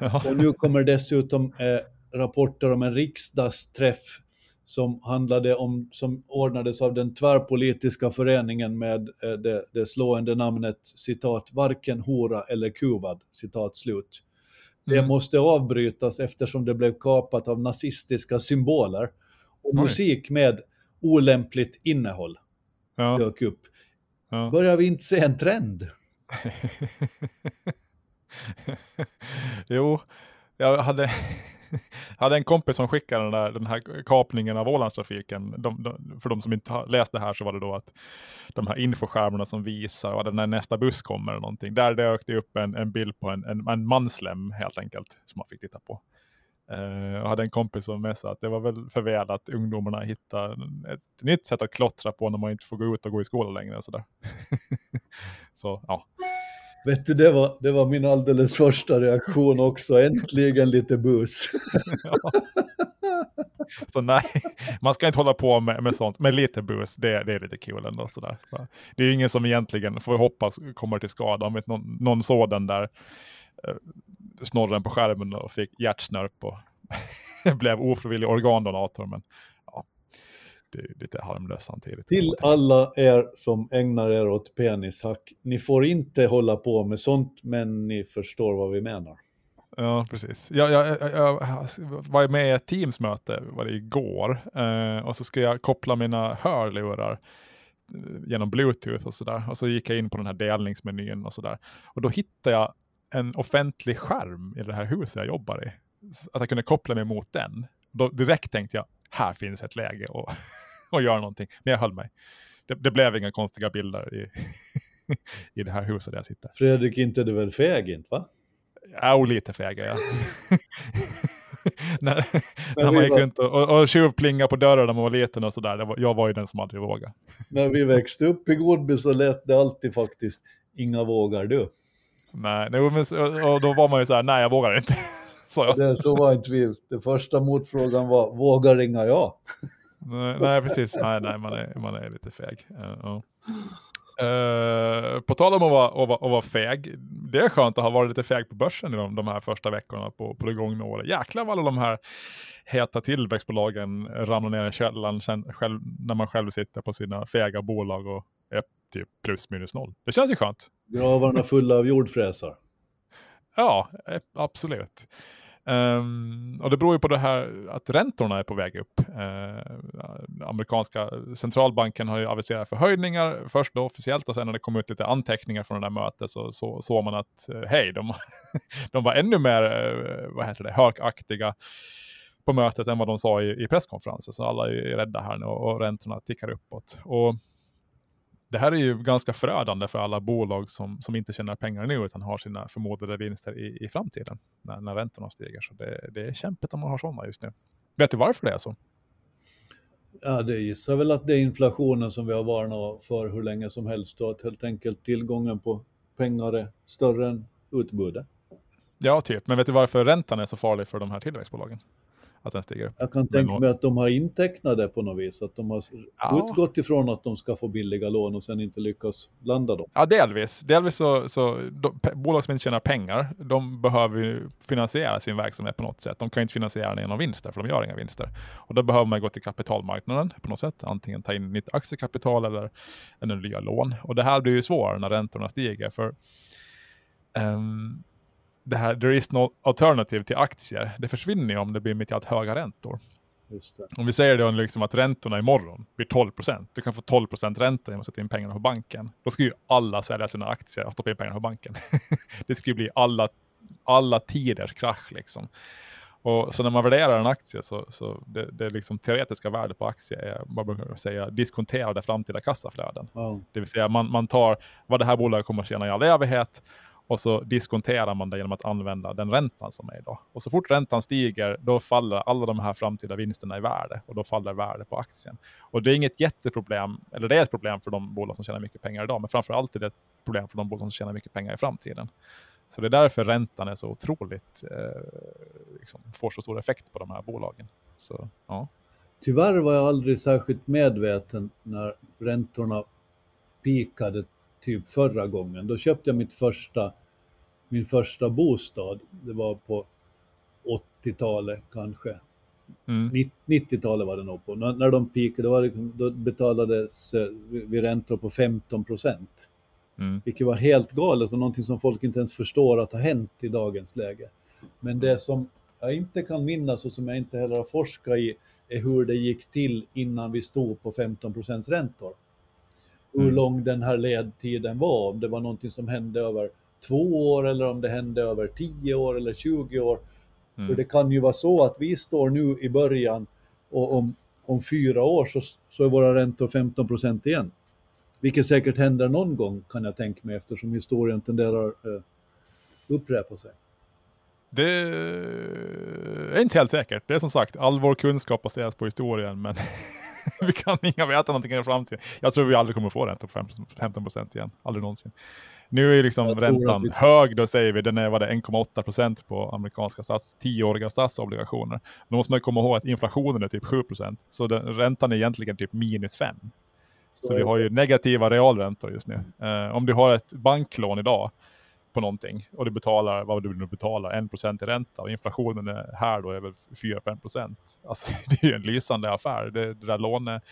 A: Ja.
B: Och nu kommer dessutom eh, rapporter om en riksdagsträff som handlade om, som ordnades av den tvärpolitiska föreningen med eh, det, det slående namnet citat, varken hora eller kuvad, citat slut. Det
A: Mm.
B: måste avbrytas eftersom det blev kapat av nazistiska symboler och
A: Oj.
B: musik med olämpligt innehåll
A: Ja.
B: dök upp.
A: Ja.
B: Börjar vi inte se en trend? (laughs)
A: jo, jag hade, jag hade en kompis som skickade den, där, den här kapningen av Ålandstrafiken. De, de, för de som inte har läst det här så var det då att de här infoskärmarna som visar vad när nästa buss kommer eller någonting. Där dök det upp en, en bild på en, en, en manslem helt enkelt som man fick titta på. Uh, jag hade en kompis som messade att det var väl för väl att ungdomarna hittar ett nytt sätt att klottra på när man inte får gå ut och gå i skolan längre. Och sådär. (laughs) så ja,
B: Vet du, det var, det var min alldeles första reaktion också. Äntligen lite bus. (laughs)
A: Så nej, man ska inte hålla på med, med sånt. Men lite bus, det, det är lite kul ändå. Sådär. Det är ju ingen som egentligen, får vi hoppas, kommer till skada. Om inte någon, någon den där eh, snorren på skärmen och fick hjärtsnörp och (laughs) blev ofrivillig organdonator. Men det är lite harmlöst samtidigt.
B: Till alla er som ägnar er åt penishack, ni får inte hålla på med sånt, men ni förstår vad vi menar.
A: Ja, precis. Jag, jag, jag, var med i ett Teams-möte var det igår eh, och så ska jag koppla mina hörlurar eh, genom bluetooth och sådär. Och så gick jag in på den här delningsmenyn och sådär. Och då hittade jag en offentlig skärm i det här huset jag jobbar i. Att jag kunde koppla mig mot den. Då direkt tänkte jag, här finns ett läge att (laughs) att göra någonting. Men jag höll mig. Det, det blev inga konstiga bilder i, (laughs) i det här huset där jag sitter.
B: Fredrik, inte du väl feg, inte va?
A: Ja, och lite feg är jag. (laughs) när, när man gick
B: var-
A: runt och, och, och tjuvplingade på dörrar när man var liten och sådär. Var- Jag var ju den som aldrig vågade.
B: När vi växte upp i Godby så lät det alltid faktiskt, inga vågar du.
A: Nej, nej, men, så- och då var man ju så här, nej jag vågar inte. Så jag.
B: Det, så var inte vi. Den första motfrågan var, vågar ringa jag?
A: Nej, nej, precis. Nej, nej, man är, man är lite feg. Eh, ja. Eh, på tal om att vara, att, vara, att vara feg, det är skönt att ha varit lite feg på börsen i de, de här första veckorna på, på det gångna året. Jäklar vad alla de här heta tillväxtbolagen ramlar ner i källaren sen, själv, när man själv sitter på sina fega bolag och är typ plus minus noll. Det känns ju skönt.
B: Gravarna fulla av jordfräsar.
A: Ja, absolut. Um, och det beror ju på det här att räntorna är på väg upp. Uh, amerikanska centralbanken har ju aviserat förhöjningar först då officiellt och sen när det kom ut lite anteckningar från det där mötet så såg så man att uh, hej, de, (laughs) de var ännu mer uh, vad heter det, högaktiga på mötet än vad de sa i, i presskonferensen. Så alla är rädda här nu och, och räntorna tickar uppåt. Och det här är ju ganska förödande för alla bolag som, som inte tjänar pengar nu utan har sina förmodade vinster i, i framtiden när, när räntorna stiger. Så det, det är kämpigt om man har sådana just nu. Vet du varför det är så?
B: Ja, det gissar väl att det är inflationen som vi har varnat för hur länge som helst och att helt enkelt tillgången på pengar är större än utbudet.
A: Ja, typ. Men vet du varför räntan är så farlig för de här tillväxtbolagen? Att den stiger.
B: Jag kan tänka mig att de har intecknat det på något vis, att de har ja. utgått ifrån att de ska få billiga lån och sen inte lyckas landa dem.
A: Ja, delvis. Delvis så, så de, bolag som inte tjänar pengar, de behöver finansiera sin verksamhet på något sätt. De kan inte finansiera den genom vinster, för de gör inga vinster. Och då behöver man gå till kapitalmarknaden på något sätt, antingen ta in nytt aktiekapital eller, eller nya lån. Och det här blir ju svårare när räntorna stiger, för um, det här there is no alternative till aktier, det försvinner ju om det blir mycket allt höga räntor. Om vi säger då liksom att räntorna imorgon blir 12 procent, du kan få 12 procent ränta genom att sätta in pengarna på banken. Då ska ju alla sälja sina aktier och stoppa in pengarna på banken. (laughs) det skulle bli alla, alla tiders krasch liksom. Och så när man värderar en aktie så, så det, det liksom teoretiska värdet på aktie är, man brukar säga, diskonterade framtida kassaflöden. Oh. Det vill säga man, man tar vad det här bolaget kommer att tjäna i all evighet och så diskonterar man det genom att använda den räntan som är idag. Och så fort räntan stiger, då faller alla de här framtida vinsterna i värde och då faller värdet på aktien. Och det är inget jätteproblem, eller det är ett problem för de bolag som tjänar mycket pengar idag, men framför allt är det ett problem för de bolag som tjänar mycket pengar i framtiden. Så det är därför räntan är så otroligt, eh, liksom, får så stor effekt på de här bolagen. Så, ja.
B: Tyvärr var jag aldrig särskilt medveten när räntorna pikade typ förra gången. Då köpte jag mitt första, min första bostad. Det var på 80-talet kanske. Mm. 90-talet var det nog på. När, när de peakade var det, då betalades vi räntor på 15 procent. Mm. Vilket var helt galet och någonting som folk inte ens förstår att ha hänt i dagens läge. Men det som jag inte kan minnas och som jag inte heller har forskat i är hur det gick till innan vi stod på 15 procents räntor hur mm. lång den här ledtiden var, om det var någonting som hände över två år eller om det hände över tio år eller 20 år. Mm. För det kan ju vara så att vi står nu i början och om, om fyra år så, så är våra räntor 15 procent igen. Vilket säkert händer någon gång kan jag tänka mig eftersom historien tenderar eh, upprepa sig.
A: Det är inte helt säkert. Det är som sagt, all vår kunskap baseras på historien, men (laughs) (laughs) vi kan inga veta någonting i framtiden. Jag tror vi aldrig kommer få ränta på 15 procent igen, aldrig någonsin. Nu är liksom räntan vi... hög, då säger vi den är 1,8 procent på amerikanska stats, tioåriga statsobligationer. Då måste man komma ihåg att inflationen är typ 7 procent, så den, räntan är egentligen typ minus 5. Så, vi har ju negativa realräntor just nu. Uh, om du har ett banklån idag på någonting och du betalar, vad du nu betalar, 1% i ränta och inflationen är här då är väl 4-5%. Alltså (laughs) det är ju en lysande affär. Det, det där lånet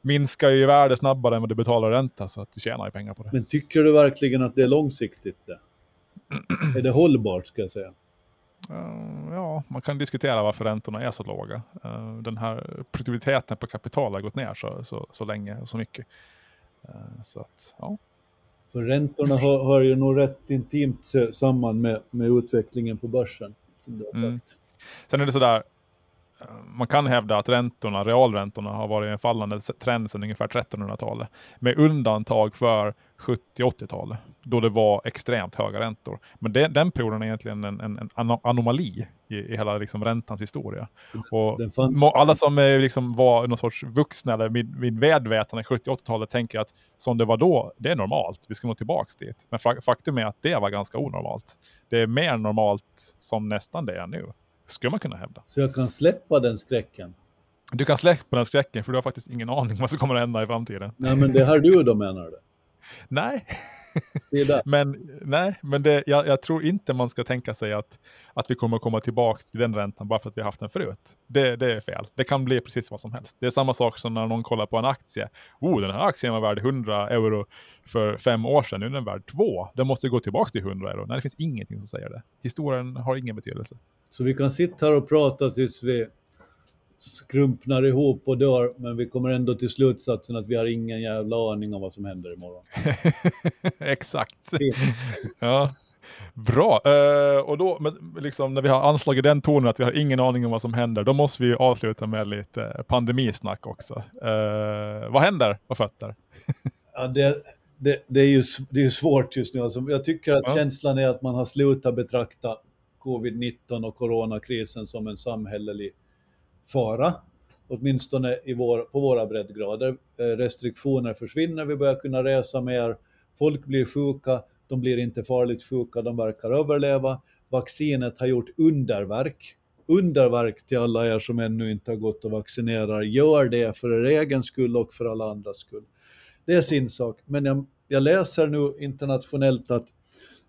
A: minskar ju i värde snabbare än vad du betalar ränta så att du tjänar ju pengar på det.
B: Men tycker du verkligen att det är långsiktigt? Det? (clears throat) är det hållbart ska jag säga?
A: Uh, ja, man kan diskutera varför räntorna är så låga. Uh, den här produktiviteten på kapital har gått ner så, så, så länge och så mycket. Uh, så att, ja.
B: För räntorna hör, hör ju nog rätt intimt samman med, med utvecklingen på börsen. Som du har sagt. Mm.
A: Sen är det sådär, man kan hävda att räntorna, realräntorna har varit en fallande trend sedan ungefär 1300-talet. Med undantag för 70-80-talet, då det var extremt höga räntor. Men det, den perioden är egentligen en, en, en anomali i, i hela liksom räntans historia. Och alla som är, liksom, var någon sorts vuxna eller med, med medvetande 70-80-talet tänker att som det var då, det är normalt. Vi ska nå tillbaka dit. Men faktum är att det var ganska onormalt. Det är mer normalt som nästan det är nu skulle man kunna hävda.
B: Så jag kan släppa den skräcken?
A: Du kan släppa den skräcken för du har faktiskt ingen aning vad som kommer att hända i framtiden.
B: Nej men det har du då menar du?
A: Nej, men nej, men det, jag, jag, tror inte man ska tänka sig att, att vi kommer komma tillbaka till den räntan bara för att vi har haft den förut. Det, det är fel. Det kan bli precis vad som helst. Det är samma sak som när någon kollar på en aktie. Oh, den här aktien var värd 100 euro för fem år sedan, nu är den värd 2. Den måste gå tillbaka till 100 euro. Nej, det finns ingenting som säger det. Historien har ingen betydelse.
B: Så vi kan sitta här och prata tills vi skrumpnar ihop och dör, men vi kommer ändå till slutsatsen att vi har ingen jävla aning om vad som händer imorgon. (laughs)
A: Exakt. (laughs) ja. Bra, uh, och då liksom, när vi har anslagit den tonen att vi har ingen aning om vad som händer, då måste vi avsluta med lite pandemisnack också. Uh, vad händer på fötter? (laughs)
B: ja, det, det, det, är ju, det är svårt just nu. Alltså, jag tycker att ja. känslan är att man har slutat betrakta covid-19 och coronakrisen som en samhällelig fara, åtminstone i vår, på våra breddgrader. Eh, restriktioner försvinner, vi börjar kunna resa mer, folk blir sjuka, de blir inte farligt sjuka, de verkar överleva. Vaccinet har gjort underverk. Underverk till alla er som ännu inte har gått och vaccinerar. Gör det för er egen skull och för alla andras skull. Det är sin sak. Men jag, jag läser nu internationellt att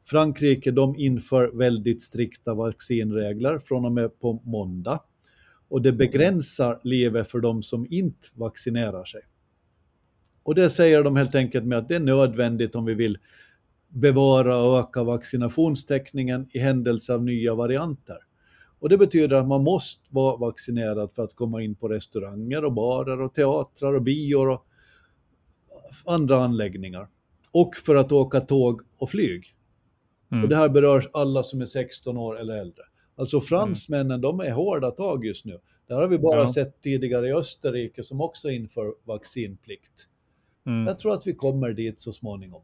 B: Frankrike de inför väldigt strikta vaccinregler från och med på måndag och det begränsar livet för de som inte vaccinerar sig. Och det säger de helt enkelt med att det är nödvändigt om vi vill bevara och öka vaccinationstäckningen i händelse av nya varianter. Och det betyder att man måste vara vaccinerad för att komma in på restauranger och barer och teatrar och bior och andra anläggningar. Och för att åka tåg och flyg. Mm. Och det här berör alla som är 16 år eller äldre. Alltså mm. fransmännen, mm. de är hårda tag just nu. Det har vi bara ja. sett tidigare i Österrike som också inför vaccinplikt. Mm. Jag tror att vi kommer dit så småningom.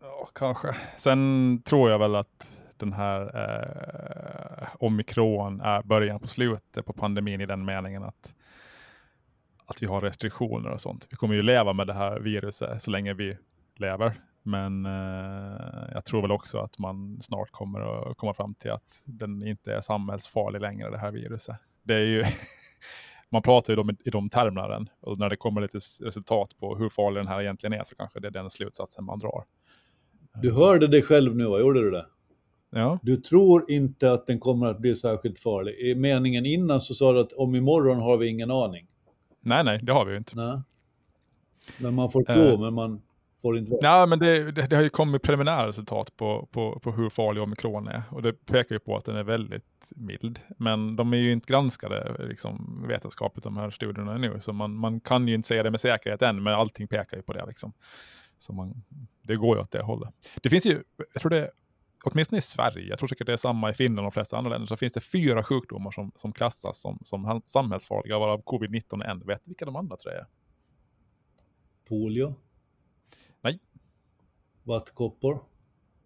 A: Ja, kanske. Sen tror jag väl att den här eh, omikron är början på slutet på pandemin i den meningen att, att vi har restriktioner och sånt. Vi kommer ju leva med det här viruset så länge vi lever. Men eh, jag tror väl också att man snart kommer att komma fram till att den inte är samhällsfarlig längre, det här viruset. Det är ju (laughs) man pratar ju i de termerna och när det kommer lite resultat på hur farlig den här egentligen är så kanske det är den slutsatsen man drar.
B: Du hörde dig själv nu, vad gjorde du det?
A: Ja.
B: Du tror inte att den kommer att bli särskilt farlig. I meningen innan så sa du att om imorgon har vi ingen aning.
A: Nej, nej, det har vi ju inte.
B: Nej. Men man får tro, uh, men man får inte.
A: Nej, men det, det, det, har ju kommit preliminära resultat på, på, på hur farlig omikron är och det pekar ju på att den är väldigt mild. Men de är ju inte granskade liksom, vetenskapligt de här studierna nu, så man, man kan ju inte säga det med säkerhet än, men allting pekar ju på det. Liksom. Så man, det går ju åt det hållet. Det finns ju, jag tror det åtminstone i Sverige, jag tror säkert det är samma i Finland och de flesta andra länder, så finns det fyra sjukdomar som, som klassas som, som samhällsfarliga, varav covid-19 är en. Vet du vilka de andra tre är?
B: Polio? Vattkoppor?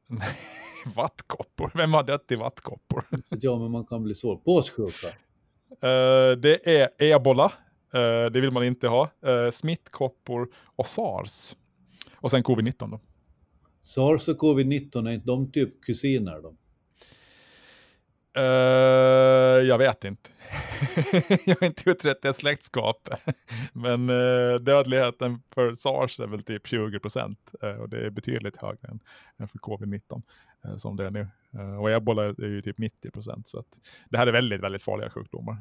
B: (laughs)
A: Vattkoppor? Vem har dött i vattkoppor?
B: ja, men man kan bli så. Påssjuka?
A: Uh, det är ebola. Uh, det vill man inte ha. Uh, smittkoppor och sars. Och sen covid-19 då.
B: Sars och covid-19, är inte de typ kusiner då?
A: Uh, jag vet inte. (laughs) jag har inte utrett det släktskapet. (laughs) Men uh, dödligheten för sars är väl typ 20 procent. Uh, och det är betydligt högre än, än för covid-19 som det är nu. och ebola är ju typ 90 procent. Så att det här är väldigt, väldigt farliga sjukdomar.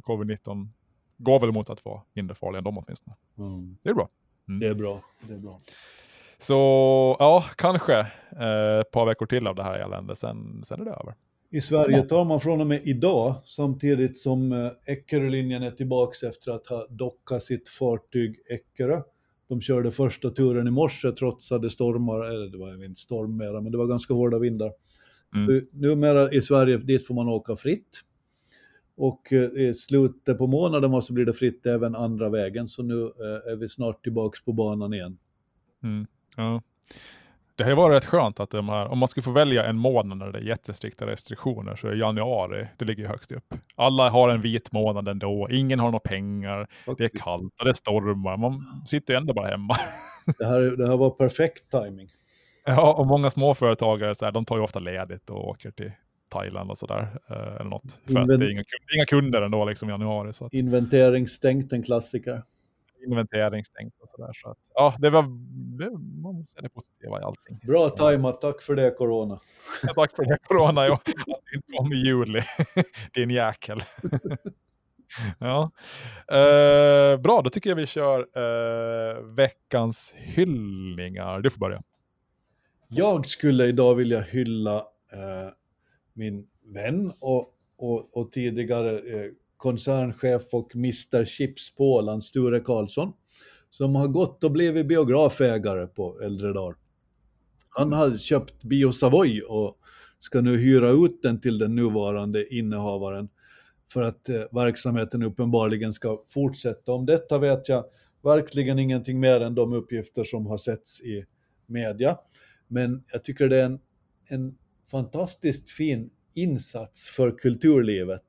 A: covid-19 går väl mot att vara mindre farliga än de åtminstone. Mm. Det är bra.
B: Mm. Det är bra. Det är bra.
A: Så ja, kanske ett par veckor till av det här eländet, sen, sen är det över.
B: I Sverige tar man från och med idag, samtidigt som eh, Eckerölinjen är tillbaka efter att ha dockat sitt fartyg Eckerö. De körde första turen i morse trots att det stormar, eller det var inte storm mera, men det var ganska hårda vindar. Mm. Så numera i Sverige, dit får man åka fritt. Och eh, i slutet på månaden så blir det fritt även andra vägen, så nu eh, är vi snart tillbaka på banan igen.
A: Mm. Ja det har ju varit rätt skönt att de här, om man skulle få välja en månad när det är jättestrikta restriktioner så är januari, det ligger högst upp. Alla har en vit månad ändå, ingen har några pengar, det är kallt och det stormar, man sitter ju ändå bara hemma. (laughs)
B: Det här, det här var perfekt timing.
A: Ja, och många småföretagare så här, de tar ju ofta ledigt och åker till Thailand och sådär. Eh, eller något. För Invent att det är inga, inga kunder ändå liksom i januari. Så att...
B: Inventering stängt, en klassiker
A: inventeringsstängt och sådär. Så att, ja, det var, det var ser det positiva i allting.
B: Bra tajmat, tack för det Corona.
A: Ja, tack för det Corona, ja. att det inte kom i juli. (laughs) Din jäkel. (laughs) ja. Uh, bra, då tycker jag vi kör uh, veckans hyllningar. Du får börja.
B: Jag skulle idag vilja hylla uh, min vän och, och, och tidigare koncernchef och Mr Chips på Åland, Sture Karlsson, som har gått och blivit biografägare på äldre dagar. Han har köpt Bio Savoy och ska nu hyra ut den till den nuvarande innehavaren för att eh, verksamheten uppenbarligen ska fortsätta. Om detta vet jag verkligen ingenting mer än de uppgifter som har setts i media. Men jag tycker det är en, en fantastiskt fin insats för kulturlivet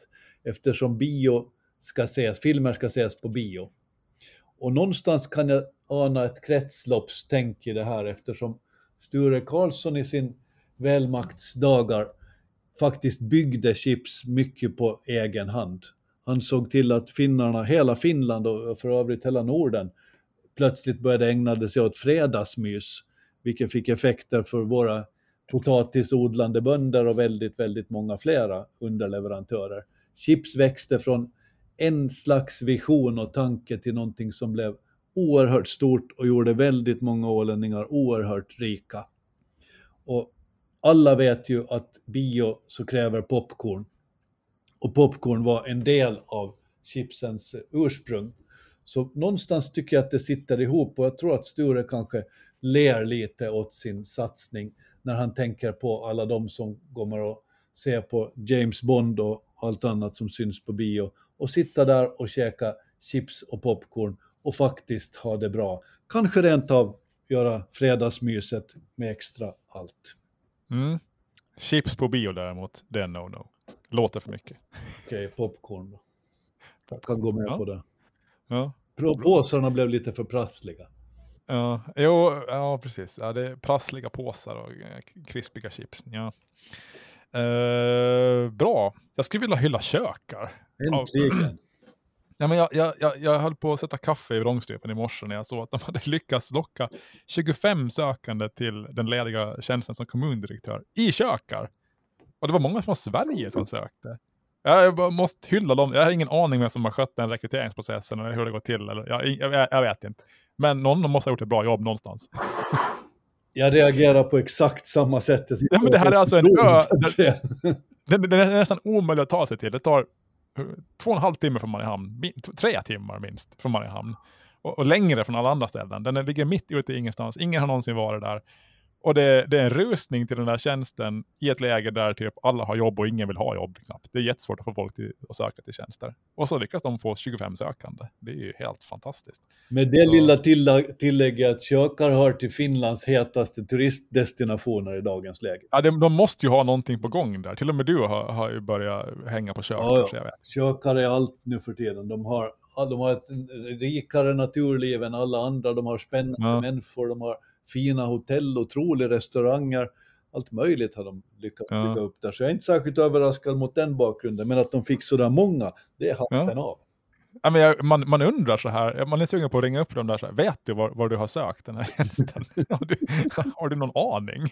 B: eftersom bio ska ses, filmer ska ses på bio. Och någonstans kan jag ana ett kretsloppstänk i det här eftersom Sture Karlsson i sin välmaktsdagar faktiskt byggde chips mycket på egen hand. Han såg till att finnarna, hela Finland och för övrigt hela Norden plötsligt började ägna sig åt fredagsmys, vilket fick effekter för våra potatisodlande bönder och väldigt, väldigt många flera underleverantörer. Chips växte från en slags vision och tanke till någonting som blev oerhört stort och gjorde väldigt många ålänningar oerhört rika. Och alla vet ju att bio så kräver popcorn. Och popcorn var en del av chipsens ursprung. Så någonstans tycker jag att det sitter ihop och jag tror att Sture kanske ler lite åt sin satsning när han tänker på alla de som kommer att se på James Bond och allt annat som syns på bio och sitta där och käka chips och popcorn och faktiskt ha det bra. Kanske rent av göra fredagsmyset med extra allt.
A: Mm. Chips på bio däremot, det är no-no. Låter för mycket.
B: Okej, okay, popcorn då. Jag kan gå med
A: ja.
B: på det.
A: Ja.
B: Påsarna blev lite för prassliga.
A: Ja, jo, ja precis. Ja, det är prassliga påsar och eh, krispiga chips. Ja. Uh, bra. Jag skulle vilja hylla kökar.
B: Äntligen.
A: Ja, men jag, jag, jag, jag höll på att sätta kaffe i vrångstrupen i morse när jag såg att de (laughs) hade lyckats locka 25 sökande till den lediga tjänsten som kommundirektör i kökar. Och det var många från Sverige som sökte. Jag måste hylla dem. Jag har ingen aning vem som har skött den rekryteringsprocessen eller hur det går till. Eller, jag, jag, jag vet inte. Men någon måste ha gjort ett bra jobb någonstans. (laughs)
B: Jag reagerar på exakt samma sätt.
A: Ja, men det här är alltså en ö. Den, den, är nästan omöjlig att ta sig till. Det tar två och en halv timme från Mariehamn. Tre timmar minst från Mariehamn. Och, och längre från alla andra ställen. Den ligger mitt ute i ingenstans. Ingen har någonsin varit där. Och det, det, är en rusning till den där tjänsten i ett läge där typ alla har jobb och ingen vill ha jobb knappt. Det är jättesvårt att få folk till, att söka till tjänster. Och så lyckas de få 25 sökande. Det är ju helt fantastiskt.
B: Med det så... lilla tillägget att Kökar hör till Finlands hetaste turistdestinationer i dagens läge.
A: Ja, de, de, måste ju ha någonting på gång där. Till och med du har, har ju börjat hänga på Kökar. Ja, ja.
B: Kökar är allt nu för tiden. De har, de har ett rikare naturliv än alla andra. De har spännande ja. människor. De har fina hotell, otroliga restauranger, allt möjligt har de lyckats ja. bygga upp där. Så jag är inte särskilt överraskad mot den bakgrunden, men att de fick sådär många, det är hatten ja. av.
A: Ja, men jag, man, man undrar så här, man är sugen på att ringa upp dem där, så här, vet du var, var du har sökt den här tjänsten? (laughs) har, du, har du någon aning? (laughs)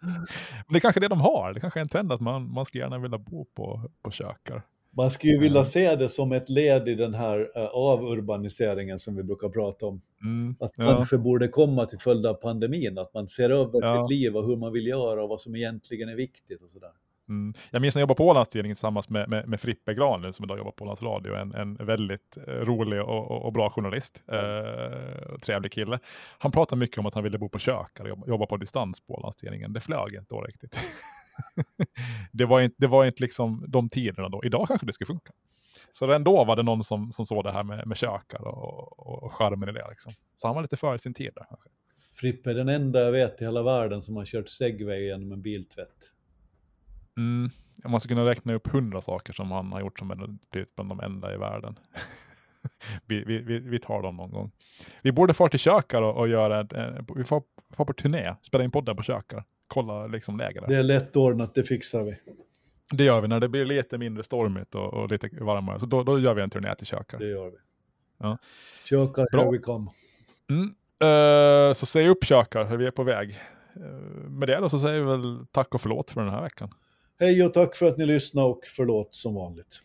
A: men det är kanske det de har, det kanske är en trend att man, man ska gärna vilja bo på, på kökar.
B: Man skulle ju vilja se det som ett led i den här uh, avurbaniseringen som vi brukar prata om. Mm, att ja. kanske borde komma till följd av pandemin, att man ser över ja. sitt liv och hur man vill göra och vad som egentligen är viktigt och sådär.
A: Mm. Jag minns när jag jobbade på Ålandstidningen tillsammans med, med, med Frippe Granlund som idag jobbar på Ålands Radio, en, en väldigt eh, rolig och, och, och bra journalist, eh, trevlig kille. Han pratade mycket om att han ville bo på kök och jobba, jobba på distans på Ålandstidningen. Det flög inte då riktigt. (laughs) det, var inte, det var inte liksom de tiderna då. Idag kanske det skulle funka. Så redan då var det någon som, som såg det här med, med kökar och, och, charmen i det. Liksom. Så han var lite före sin tid där. Kanske.
B: Frippe är den enda jag vet i hela världen som har kört segway genom en biltvätt.
A: Mm, man skulle kunna räkna upp hundra saker som han har gjort som är blivit bland de enda i världen. (laughs) vi, vi, vi, tar dem någon gång. Vi borde få till kökar och, och göra, ett, vi får, får på turné, spela in poddar på kökar kolla liksom läget.
B: Det är lätt ordnat, det fixar vi.
A: Det gör vi när det blir lite mindre stormigt och, och lite varmare. Så då, då, gör vi en turné till Kökar.
B: Det gör vi. Ja. Kökar, Bra. here we come.
A: Mm. Uh, så säg upp kökar, vi är på väg. Uh, med det då så säger vi väl tack och förlåt för den här veckan.
B: Hej och tack för att ni lyssnade och förlåt som vanligt.